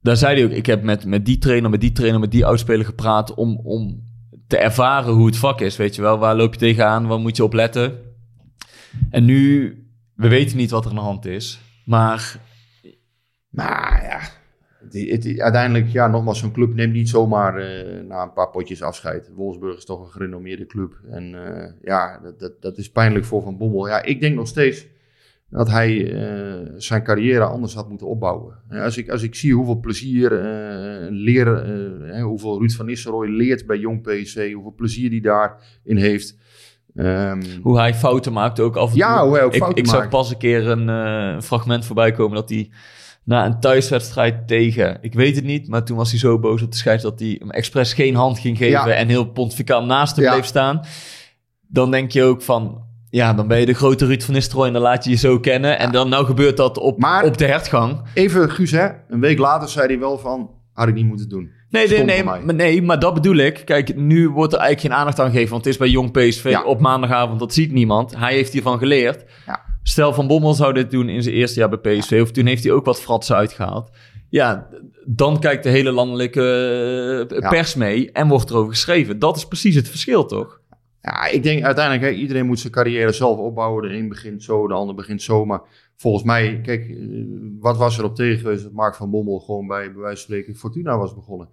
Daar zei hij ook, ik heb met, met die trainer, met die trainer, met die oudspeler gepraat om, om te ervaren hoe het vak is. Weet je wel, waar loop je tegenaan, waar moet je op letten? En nu, we weten niet wat er aan de hand is, maar Nou ja, het- uiteindelijk, ja, nogmaals, zo'n club neemt niet zomaar eh, na een paar potjes afscheid. Wolfsburg is toch een gerenommeerde club. En eh, ja, dat, dat, dat is pijnlijk voor Van Bommel. Ja, ik denk nog steeds dat hij eh, zijn carrière anders had moeten opbouwen. Als, ik, als ik zie hoeveel plezier leren, hè, hoeveel Ruud van Nistelrooy leert bij Jong PSC, hoeveel plezier hij daarin heeft. Ehm, hoe hij fouten maakt ook af en Ja, toe. hoe hij ook ik, fouten ik zag pas een keer een fragment voorbij komen dat hij na een thuiswedstrijd tegen, ik weet het niet, maar toen was hij zo boos op de scheids dat hij hem expres geen hand ging geven Ja. en heel pontificaal naast hem Ja. bleef staan. Dan denk je ook van, ja, dan ben je de grote Ruud van Nistelrooy en dan laat je je zo kennen. En dan nou gebeurt dat op, Maar- op de hertgang. even, Guus, hè, een week later zei hij wel van, had ik niet moeten doen. Nee, nee, nee, maar, nee, maar dat bedoel ik. Kijk, nu wordt er eigenlijk geen aandacht aan gegeven. Want het is bij Jong PSV Ja. op maandagavond. Dat ziet niemand. Hij heeft hiervan geleerd. Ja. Stel Van Bommel zou dit doen in zijn eerste jaar bij PSV. Of toen heeft hij ook wat fratsen uitgehaald. Ja, dan kijkt de hele landelijke eh, pers mee. En wordt erover geschreven. Dat is precies het verschil, toch? Ja, ik denk uiteindelijk, hè, iedereen moet zijn carrière zelf opbouwen. De een begint zo, de ander begint zo. Maar volgens mij, kijk, eh, wat was er op tegen geweest dat Mark van Bommel gewoon bij, bij wijze van spreken Fortuna was begonnen.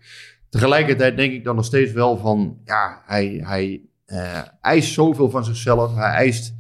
Tegelijkertijd denk ik dan nog steeds wel van, ja, hij, hij eh, eist zoveel van zichzelf. Hij eist,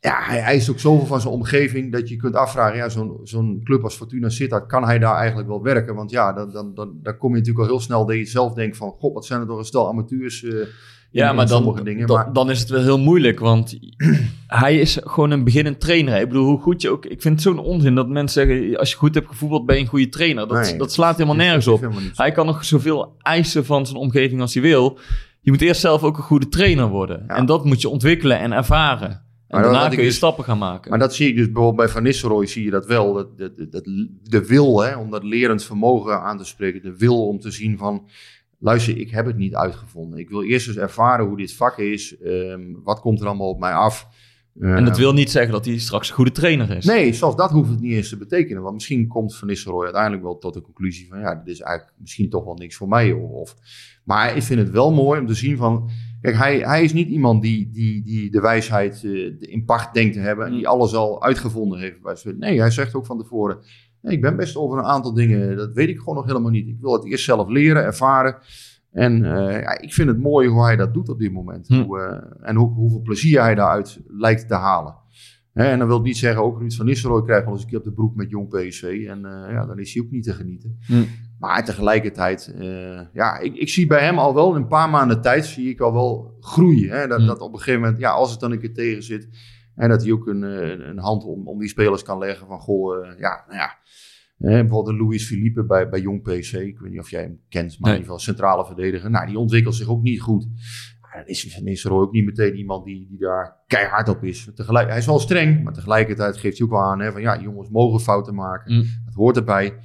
ja, hij eist ook zoveel van zijn omgeving dat je kunt afvragen, ja, zo'n zo'n club als Fortuna Sittard, kan hij daar eigenlijk wel werken? Want ja, dan, dan, dan, dan kom je natuurlijk al heel snel dat je zelf denkt van, god, wat zijn er toch een stel amateurs eh, Ja, maar dan, dingen. dan, maar, dan is het wel heel moeilijk. Want *clears throat* hij is gewoon een beginnend trainer. Ik bedoel, hoe goed je ook... Ik vind het zo'n onzin dat mensen zeggen... Als je goed hebt gevoetbald, ben je een goede trainer. Dat, Nee, dat slaat helemaal nergens op. helemaal. Hij kan nog zoveel eisen van zijn omgeving als hij wil. Je moet eerst zelf ook een goede trainer worden. Ja. En dat moet je ontwikkelen en ervaren. En Maar daarna kun je dus- stappen gaan maken. Maar dat zie ik dus bijvoorbeeld bij Van Nistelrooy zie je dat wel. Dat, dat- de wil hè, om dat lerend vermogen aan te spreken. De wil om te zien van, luister, ik heb het niet uitgevonden. Ik wil eerst eens ervaren hoe dit vak is. ehm, wat komt er allemaal op mij af? en dat Ehm, wil niet zeggen dat hij straks een goede trainer is. Nee, zelfs dat hoeft het niet eens te betekenen. Want misschien komt Van Nistelrooy uiteindelijk wel tot de conclusie van... ja, dit is eigenlijk misschien toch wel niks voor mij. Of, of- maar ik vind het wel mooi om te zien van... Kijk, hij, hij is niet iemand die, die, die de wijsheid eh, in pacht denkt te hebben... en die alles al uitgevonden heeft. Nee, hij zegt ook van tevoren... Nee, ik ben best over een aantal dingen, dat weet ik gewoon nog helemaal niet. Ik wil het eerst zelf leren, ervaren. En eh, ja, ik vind het mooi hoe hij dat doet op dit moment. Hm. Hoe, eh, en hoe, hoeveel plezier hij daaruit lijkt te halen. Hè, en dan wil ik niet zeggen, ook Ruud van Nistelrooy krijgt wel eens een keer op de broek met jong PSV. En eh, ja, dan is hij ook niet te genieten. Hm. Maar tegelijkertijd, ja, ik, ik zie bij hem al wel in een paar maanden tijd, zie ik al wel groeien. Hè? Dat, Hm. dat op een gegeven moment, ja, als het dan een keer tegen zit. En dat hij ook een, eh, een hand om, om die spelers kan leggen van, goh, eh, ja, nou ja. Eh, bijvoorbeeld Luis Philippe bij, bij Jong PC. Ik weet niet of jij hem kent, maar Nee. in ieder geval centrale verdediger. Nou, die ontwikkelt zich ook niet goed. Dan is Van Nistelrooy ook niet meteen iemand die, die daar keihard op is. Tegelijk, hij is wel streng, maar tegelijkertijd geeft hij ook wel aan hè, van ja, jongens mogen fouten maken. Mm. Dat hoort erbij.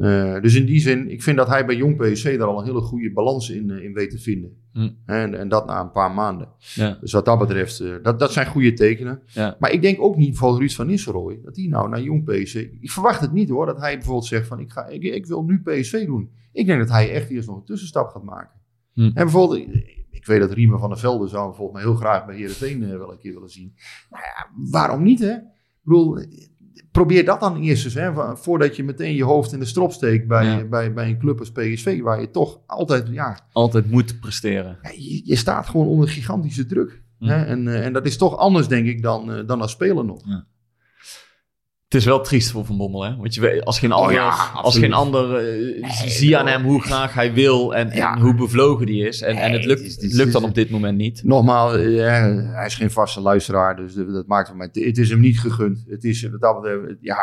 Eh, dus in die zin, ik vind dat hij bij Jong PSC daar al een hele goede balans in, eh, in weet te vinden. Mm. En, en dat na een paar maanden. Ja, Dus wat dat betreft, eh, dat, dat zijn goede tekenen. ja. Maar ik denk ook niet voor Ruud van Nistelrooy, dat hij nou naar Jong PSC... Ik verwacht het niet hoor, dat hij bijvoorbeeld zegt van ik, ga, ik, ik wil nu PSV doen. Ik denk dat hij echt eerst nog een tussenstap gaat maken. Hm. En bijvoorbeeld, ik weet dat Riemen van der Velde zou hem volgens mij heel graag bij Heerenveen wel een keer willen zien. Nou ja, waarom niet hè? Ik bedoel, probeer dat dan eerst eens, hè, voordat je meteen je hoofd in de strop steekt bij, Ja. bij, bij een club als PSV, waar je toch altijd, ja, Altijd moet presteren. je, je staat gewoon onder gigantische druk. Mm. Hè? En, eh, en dat is toch anders, denk ik, dan, eh, dan als speler nog. Het is wel triest voor Van Bommel, hè? Want je weet, als geen ander, ja, als absoluut. geen ander eh, zie aan hem hoe graag hij wil en, Ja. en hoe bevlogen die is. En, en het lukt, het het lukt dan op dit moment niet. Nogmaals, eh, hij is geen vaste luisteraar, dus dat maakt het mij. Het is hem niet gegund. Het is, wat dat betreft, ja,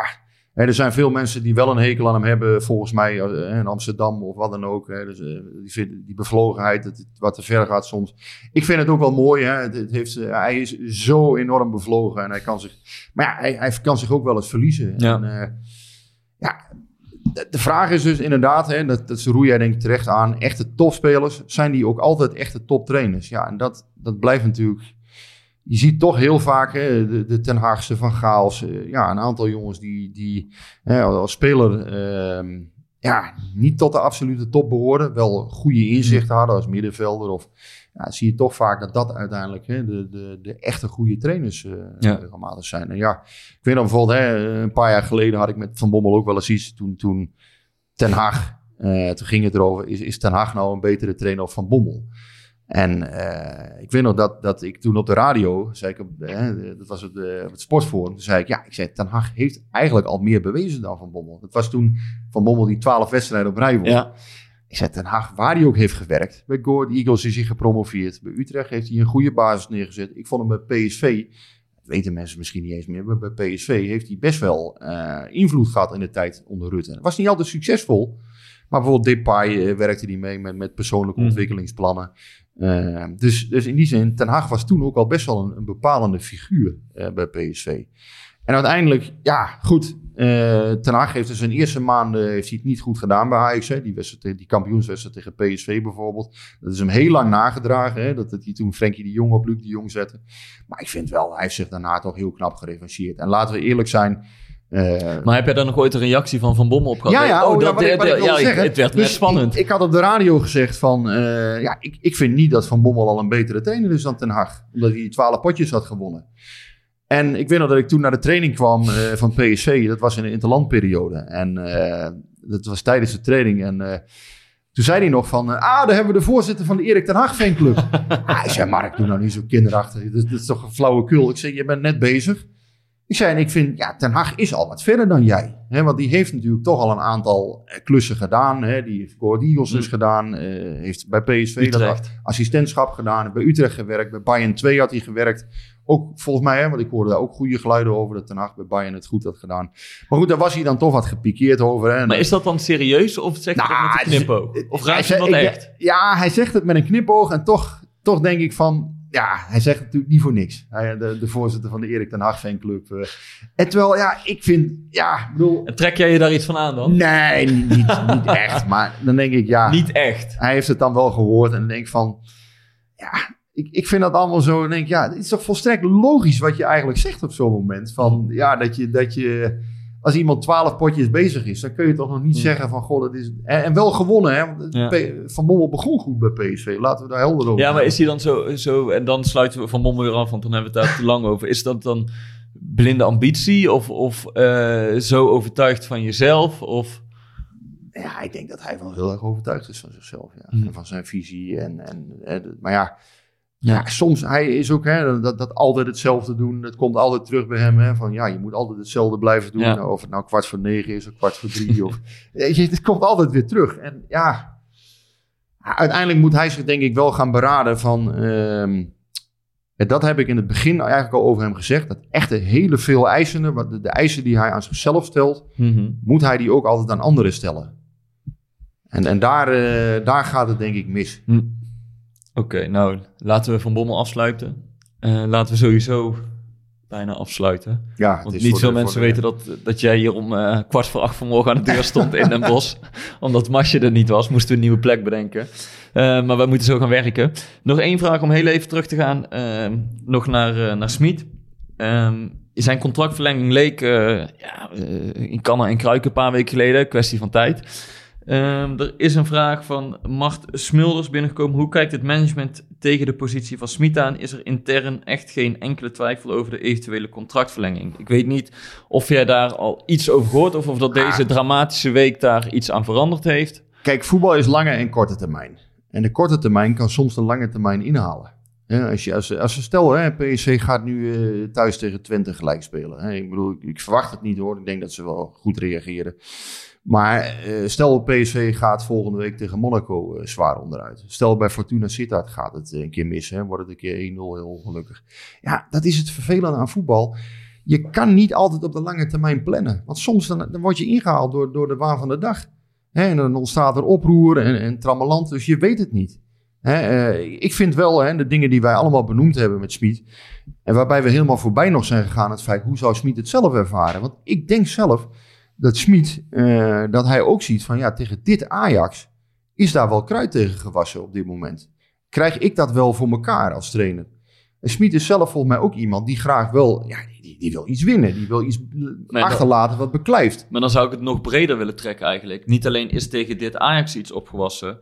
er zijn veel mensen die wel een hekel aan hem hebben, volgens mij eh, in Amsterdam of wat dan ook. Hè, dus, eh, die, die bevlogenheid, het wat te ver gaat soms. Ik vind het ook wel mooi. Hè, het, het heeft, eh, hij is zo enorm bevlogen en hij kan zich, maar ja, hij, hij kan zich ook wel eens verliezen. Ja. En, ja, de, de vraag is dus inderdaad, hè, dat, dat roei jij denk ik terecht aan, echte topspelers, zijn die ook altijd echte toptrainers? Ja, en dat, dat blijft natuurlijk... Je ziet toch heel vaak hè, de, de Ten Haagse Van Gaals, eh, ja, een aantal jongens die, die hè, als speler ehm, ja, niet tot de absolute top behoorden, wel goede inzichten hadden als middenvelder. Of ja, zie je toch vaak dat dat uiteindelijk hè, de, de, de echte goede trainers eh Ja. regelmatig zijn. En ja, ik weet nog bijvoorbeeld, hè, een paar jaar geleden had ik met Van Bommel ook wel eens iets. Toen, toen Ten Haag, eh, toen ging het erover, is, is Ten Haag nou een betere trainer of Van Bommel? En eh, ik weet nog dat, dat ik toen op de radio, zei ik, dat was op het sportforum, toen zei ik, ja, ik zei, Ten Haag heeft eigenlijk al meer bewezen dan Van Bommel. Dat was toen Van Bommel die twaalf wedstrijden op rij won. Ja. Ik zei, Ten Haag, waar hij ook heeft gewerkt. Bij Go Eagles is hij gepromoveerd. Bij Utrecht heeft hij een goede basis neergezet. Ik vond hem bij PSV, dat weten mensen misschien niet eens meer, maar bij PSV heeft hij best wel eh, invloed gehad in de tijd onder Rutte. Het was niet altijd succesvol, maar bijvoorbeeld Depay eh, werkte hij mee met, met persoonlijke Mhm. ontwikkelingsplannen. Eh, dus, dus in die zin, Ten Haag was toen ook al best wel een, een bepalende figuur eh, bij PSV. En uiteindelijk, ja, goed. eh Ten Hag heeft in zijn eerste maanden heeft hij het niet goed gedaan bij Ajax. Hè. Die, wedstrijd, die kampioenswedstrijd tegen PSV bijvoorbeeld. Dat is hem heel lang nagedragen. Hè. Dat, dat hij toen Frenkie de Jong op Luc de Jong zette. Maar ik vind wel, hij heeft zich daarna toch heel knap gerevancheerd. En laten we eerlijk zijn. Eh, Maar heb jij daar nog ooit een reactie van Van Bommel op gehad? ja, ja, oh, oh, dat, ik, ik ja, zeggen. het werd Dus net spannend. Ik, ik had op de radio gezegd van, eh, ja, ik, ik vind niet dat Van Bommel al een betere trainer is dan Ten Hag. Omdat hij 12 potjes had gewonnen. En ik weet nog dat ik toen naar de training kwam eh, van PSV. Dat was in de interlandperiode. En dat was tijdens de training. En toen zei hij nog van, ah, daar hebben we de voorzitter van de Erik ten Hag fanclub. *laughs* ah, ik zei, Mark, doe nou niet zo kinderachtig. Dat, dat is toch een flauwekul. Ik zei, je bent net bezig. Ik zei, en ik vind, ja, Ten Hag is al wat verder dan jij. Hè, want die heeft natuurlijk toch al een aantal eh, klussen gedaan. Hè, die heeft Go Ahead Eagles dus gedaan. eh, heeft bij PSV dat assistentschap gedaan. Bij Utrecht gewerkt. Bij Bayern 2 had hij gewerkt. Ook volgens mij, hè, want ik hoorde daar ook goede geluiden over. Dat Ten Hag bij Bayern het goed had gedaan. Maar goed, daar was hij dan toch wat gepikeerd over. Hè. Maar is dat dan serieus of zeg je Nou, dat met een knipoog? Of hij raakt je zegt- dat echt? Ja, hij zegt het met een knipoog. En toch, toch denk ik van... Ja, hij zegt natuurlijk niet voor niks. Hij, de, de voorzitter van de Erik ten Hag fanclub. eh. En terwijl, ja, ik vind... Ja, bedoel... En trek jij je daar iets van aan dan? Nee, niet, niet, *laughs* niet echt. Maar dan denk ik, ja... Niet echt. Hij heeft het dan wel gehoord. En dan denk ik van... Ja, ik, ik vind dat allemaal zo... Dan denk ja, het is toch volstrekt logisch wat je eigenlijk zegt op zo'n moment. Van, ja, dat je... Dat je als iemand twaalf potjes bezig is, dan kun je toch nog niet Hmm. zeggen van, goh, dat is... En, en wel gewonnen, hè. want Ja. Van Bommel begon goed bij PSV. Laten we daar helder over Ja, maar is hij dan zo, zo... En dan sluiten we Van Bommel weer af, want dan hebben we het daar te lang over. Is dat dan blinde ambitie? Of, of eh, zo overtuigd van jezelf? Of... Ja, ik denk dat hij wel heel erg overtuigd is van zichzelf. Ja. Hmm. En van zijn visie. En, en, de- maar ja, Ja. ja. soms, hij is ook hè, dat, dat altijd hetzelfde doen. Het komt altijd terug bij hem. Hè, van ja, je moet altijd hetzelfde blijven doen. Ja. Of het nou kwart voor negen is of kwart voor drie. of, *laughs* het komt altijd weer terug. En ja, uiteindelijk moet hij zich denk ik wel gaan beraden van... ehm, dat heb ik in het begin eigenlijk al over hem gezegd. Dat echte hele veel eisende, wat de, de eisen die hij aan zichzelf stelt, moet hij die ook altijd aan anderen stellen. En, en daar, eh, daar gaat het denk ik mis. Hm. Oké, nou, laten we Van Bommel afsluiten. Eh, laten we sowieso bijna afsluiten. Ja, Want niet veel de- mensen de- weten dat, dat jij hier om eh, kwart voor acht vanmorgen aan de deur stond in Den Bosch. *laughs* Omdat Masje er niet was, moesten we een nieuwe plek bedenken. Eh, maar wij moeten zo gaan werken. Nog één vraag om heel even terug te gaan. ehm, nog naar, naar Smit. Ehm, zijn contractverlenging leek ja, in kannen en kruiken een paar weken geleden. Kwestie van tijd. Ehm, er is een vraag van Mart Smulders binnengekomen. Hoe kijkt het management tegen de positie van Smit aan? Is er intern echt geen enkele twijfel over de eventuele contractverlenging? Ik weet niet of jij daar al iets over hoort of of dat deze dramatische week daar iets aan veranderd heeft. Kijk, voetbal is lange en korte termijn. En de korte termijn kan soms de lange termijn inhalen. Als, je, als, als we stel, hè, PSC gaat nu eh, thuis tegen Twente gelijk spelen. Hè. Ik bedoel, ik, ik verwacht het niet hoor. Ik denk dat ze wel goed reageren. Maar eh, stel PSV gaat volgende week tegen Monaco eh, zwaar onderuit. Stel bij Fortuna Sittard gaat het een keer mis. Hè, wordt het een keer 1-0 heel ongelukkig. Ja, dat is het vervelende aan voetbal. Je kan niet altijd op de lange termijn plannen. Want soms dan, dan word je ingehaald door, door de waan van de dag. Hè, en dan ontstaat er oproer en, en. Dus je weet het niet. Hè, eh, ik vind wel hè, de dingen die wij allemaal benoemd hebben met Smit. En waarbij we helemaal voorbij nog zijn gegaan. Het feit hoe zou Smit het zelf ervaren. Want ik denk zelf dat Smit, eh, dat hij ook ziet van ja, tegen dit Ajax is daar wel kruid tegen gewassen op dit moment. Krijg ik dat wel voor elkaar als trainer? En Smit is zelf volgens mij ook iemand die graag wel, ja, die, die wil iets winnen. Die wil iets achterlaten wat beklijft. Maar dan zou ik het nog breder willen trekken eigenlijk. Niet alleen is tegen dit Ajax iets opgewassen,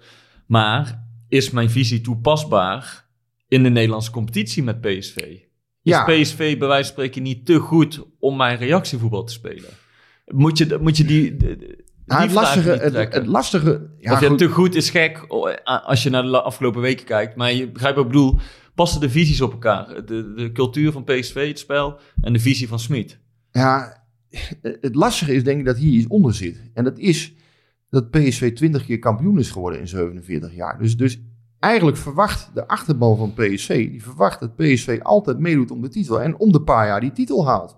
maar is mijn visie toepasbaar in de Nederlandse competitie met PSV? Is Ja. PSV bij wijze van spreken niet te goed om mijn reactievoetbal te spelen? Moet je, moet je die, Ja, het, lastige, het, het lastige, ja, of je goed. te goed is gek a- als je naar de afgelopen weken kijkt. Maar je begrijpt wat ik bedoel. Passen de visies op elkaar? De, de cultuur van PSV, het spel, en de visie van Smit. Ja, het lastige is denk ik dat hier iets onder zit. En dat is dat PSV 20 keer kampioen is geworden in 47 jaar. Dus, dus eigenlijk verwacht de achterban van PSV, die verwacht dat PSV altijd meedoet om de titel. En om de paar jaar die titel haalt.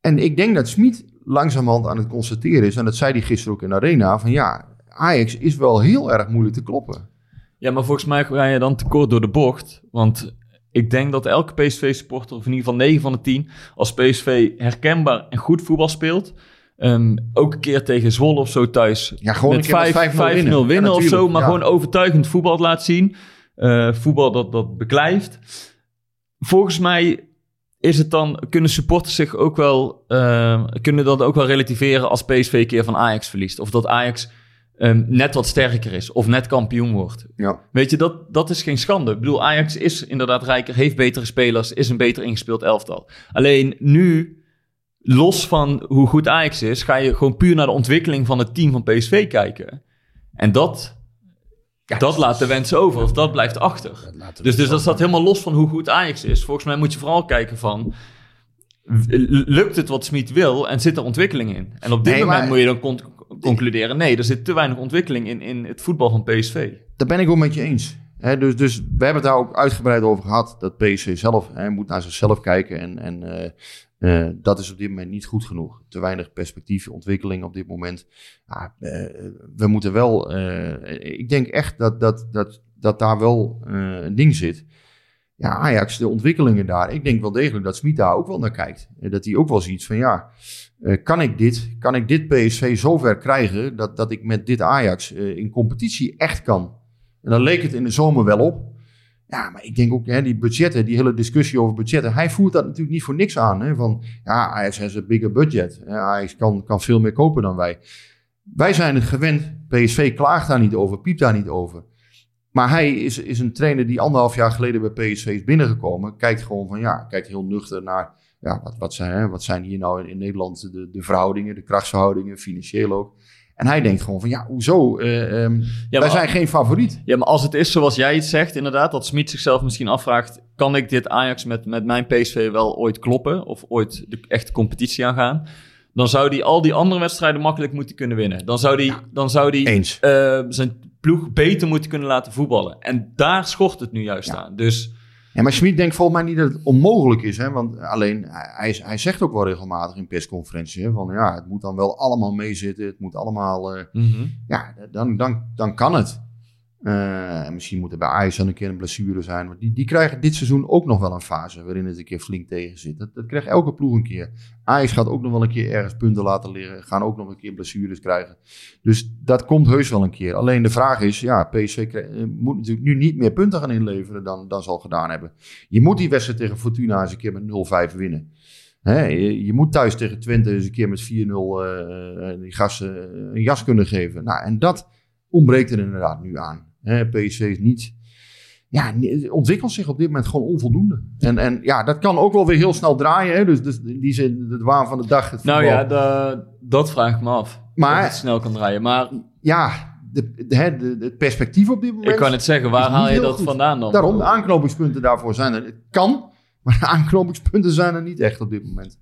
En ik denk dat Smit langzamerhand aan het constateren is, en dat zei hij gisteren ook in de arena, van ja, Ajax is wel heel erg moeilijk te kloppen. Ja, maar volgens mij ga je dan tekort door de bocht. Want ik denk dat elke PSV-supporter, of in ieder geval 9 van de 10, als PSV herkenbaar en goed voetbal speelt. ehm, ook een keer tegen Zwolle of zo thuis. Ja, gewoon met een keer met 5 5-0 winnen. 5-0 winnen Ja, of zo. Maar ja. gewoon overtuigend voetbal laat zien. Eh, voetbal dat, dat beklijft. Volgens mij is het dan, kunnen supporters zich ook wel, eh, kunnen dat ook wel relativeren als PSV een keer van Ajax verliest. Of dat Ajax ehm, net wat sterker is. Of net kampioen wordt. Ja. Weet je, dat, dat is geen schande. Ik bedoel, Ajax is inderdaad rijker, heeft betere spelers, is een beter ingespeeld elftal. Alleen nu, los van hoe goed Ajax is, ga je gewoon puur naar de ontwikkeling van het team van PSV kijken. En dat, dat laat de wens over, of dat blijft achter. Dus, dus dat staat helemaal los van hoe goed Ajax is. Volgens mij moet je vooral kijken van... Lukt het wat Smit wil en zit er ontwikkeling in? En op dit Nee, moment maar- moet je dan con- concluderen... nee, er zit te weinig ontwikkeling in, in het voetbal van PSV. Daar ben ik ook met je eens. Dus, dus we hebben het daar ook uitgebreid over gehad. Dat PSV zelf moet naar zichzelf kijken. En, en eh, eh, dat is op dit moment niet goed genoeg. Te weinig perspectief, ontwikkeling op dit moment. Ja, eh, we moeten wel. ik denk echt dat, dat, dat, dat daar wel een ding zit. Ja, Ajax, de ontwikkelingen daar. Ik denk wel degelijk dat Smit daar ook wel naar kijkt. Dat hij ook wel ziet van ja. kan, ik dit, kan ik dit PSV zover krijgen dat, dat ik met dit Ajax in competitie echt kan? En dan leek het in de zomer wel op. Ja, maar ik denk ook, hè, die budgetten, die hele discussie over budgetten. Hij voert dat natuurlijk niet voor niks aan. Hè, van, ja, Ajax has een bigger budget. Ja, Ajax kan, kan veel meer kopen dan wij. Wij zijn het gewend. PSV klaagt daar niet over, piept daar niet over. Maar hij is, is een trainer die anderhalf jaar geleden bij PSV is binnengekomen. Kijkt gewoon van, ja, kijkt heel nuchter naar... Ja, wat, wat, zijn, hè, wat zijn hier nou in, in Nederland de, de verhoudingen, de krachtsverhoudingen, financieel ook. En hij denkt gewoon van, ja, hoezo? Ehm, wij zijn geen favoriet. Ja, maar als het is zoals jij het zegt, inderdaad, dat Smit zichzelf misschien afvraagt: kan ik dit Ajax met, met mijn PSV wel ooit kloppen? Of ooit de echte competitie aangaan? Dan zou hij al die andere wedstrijden makkelijk moeten kunnen winnen. Dan zou hij dan zou die, eh, zijn ploeg beter moeten kunnen laten voetballen. En daar schort het nu juist Ja. aan. Dus Ja, maar Schmid denkt volgens mij niet dat het onmogelijk is. Hè? Want alleen, hij, hij zegt ook wel regelmatig in persconferenties... Hè, van ja, het moet dan wel allemaal meezitten. Het moet allemaal... eh, ja, dan, dan, dan kan het. Eh, en misschien moet er bij Ajax een keer een blessure zijn. Want die, die krijgen dit seizoen ook nog wel een fase... waarin het een keer flink tegen zit. Dat, dat krijgt elke ploeg een keer. Ajax gaat ook nog wel een keer ergens punten laten liggen. Gaan ook nog een keer blessures krijgen. Dus dat komt heus wel een keer. Alleen de vraag is... Ja, PSV eh, moet natuurlijk nu niet meer punten gaan inleveren... dan, dan ze al gedaan hebben. Je moet die wedstrijd tegen Fortuna eens een keer met 0-5 winnen. Hè, je, moet thuis tegen Twente eens een keer met 4-0 eh, die gasten een jas kunnen geven. Nou, en dat ontbreekt er inderdaad nu aan. PSV is niet... Ja, ontwikkelt zich op dit moment gewoon onvoldoende. En, en ja, dat kan ook wel weer heel snel draaien. Hè? Dus, dus in die zin, het waan van de dag. Het Nou ja, da- dat vraag ik me af. Maar- het snel kan draaien. Maar ja, de, de, de- het perspectief op dit moment... ik kan het zeggen, waar haal je dat goed. vandaan dan? Daarom, de aanknopingspunten daarvoor zijn er. Het kan, maar de aanknopingspunten zijn er niet echt op dit moment.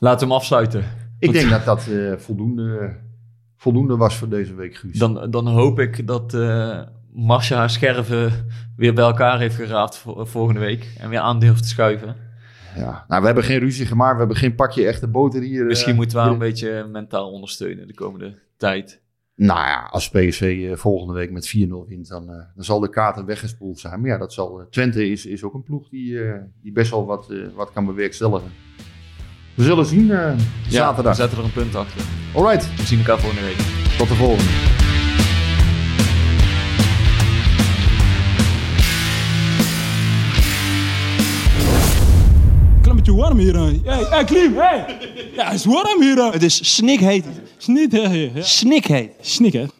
Laat hem afsluiten. Ik denk dat dat eh, voldoende, voldoende was voor deze week, Guus. Dan, dan hoop ik dat Marcia haar scherven weer bij elkaar heeft geraapt voor, volgende week. En weer aan durft te schuiven. Ja. Nou, we hebben geen ruzie gemaakt. We hebben geen pakje echte boter hier. eh, Misschien moeten we haar een beetje mentaal ondersteunen de komende tijd. Nou ja, als PSV eh, volgende week met 4-0 wint, dan, dan zal de kaarten weggespoeld zijn. Maar ja, dat zal, Twente is, is ook een ploeg die, die best wel wat, wat kan bewerkstelligen. We zullen zien eh, Ja, zaterdag. we zetten er een punt achter. Alright, We zien elkaar volgende week. tot de volgende. Beetje warm hier. hè. Hey, hey, Klim, hey! Ja, het is warm hier. hè. Het is snikheet. Snikheet. Snik, hè?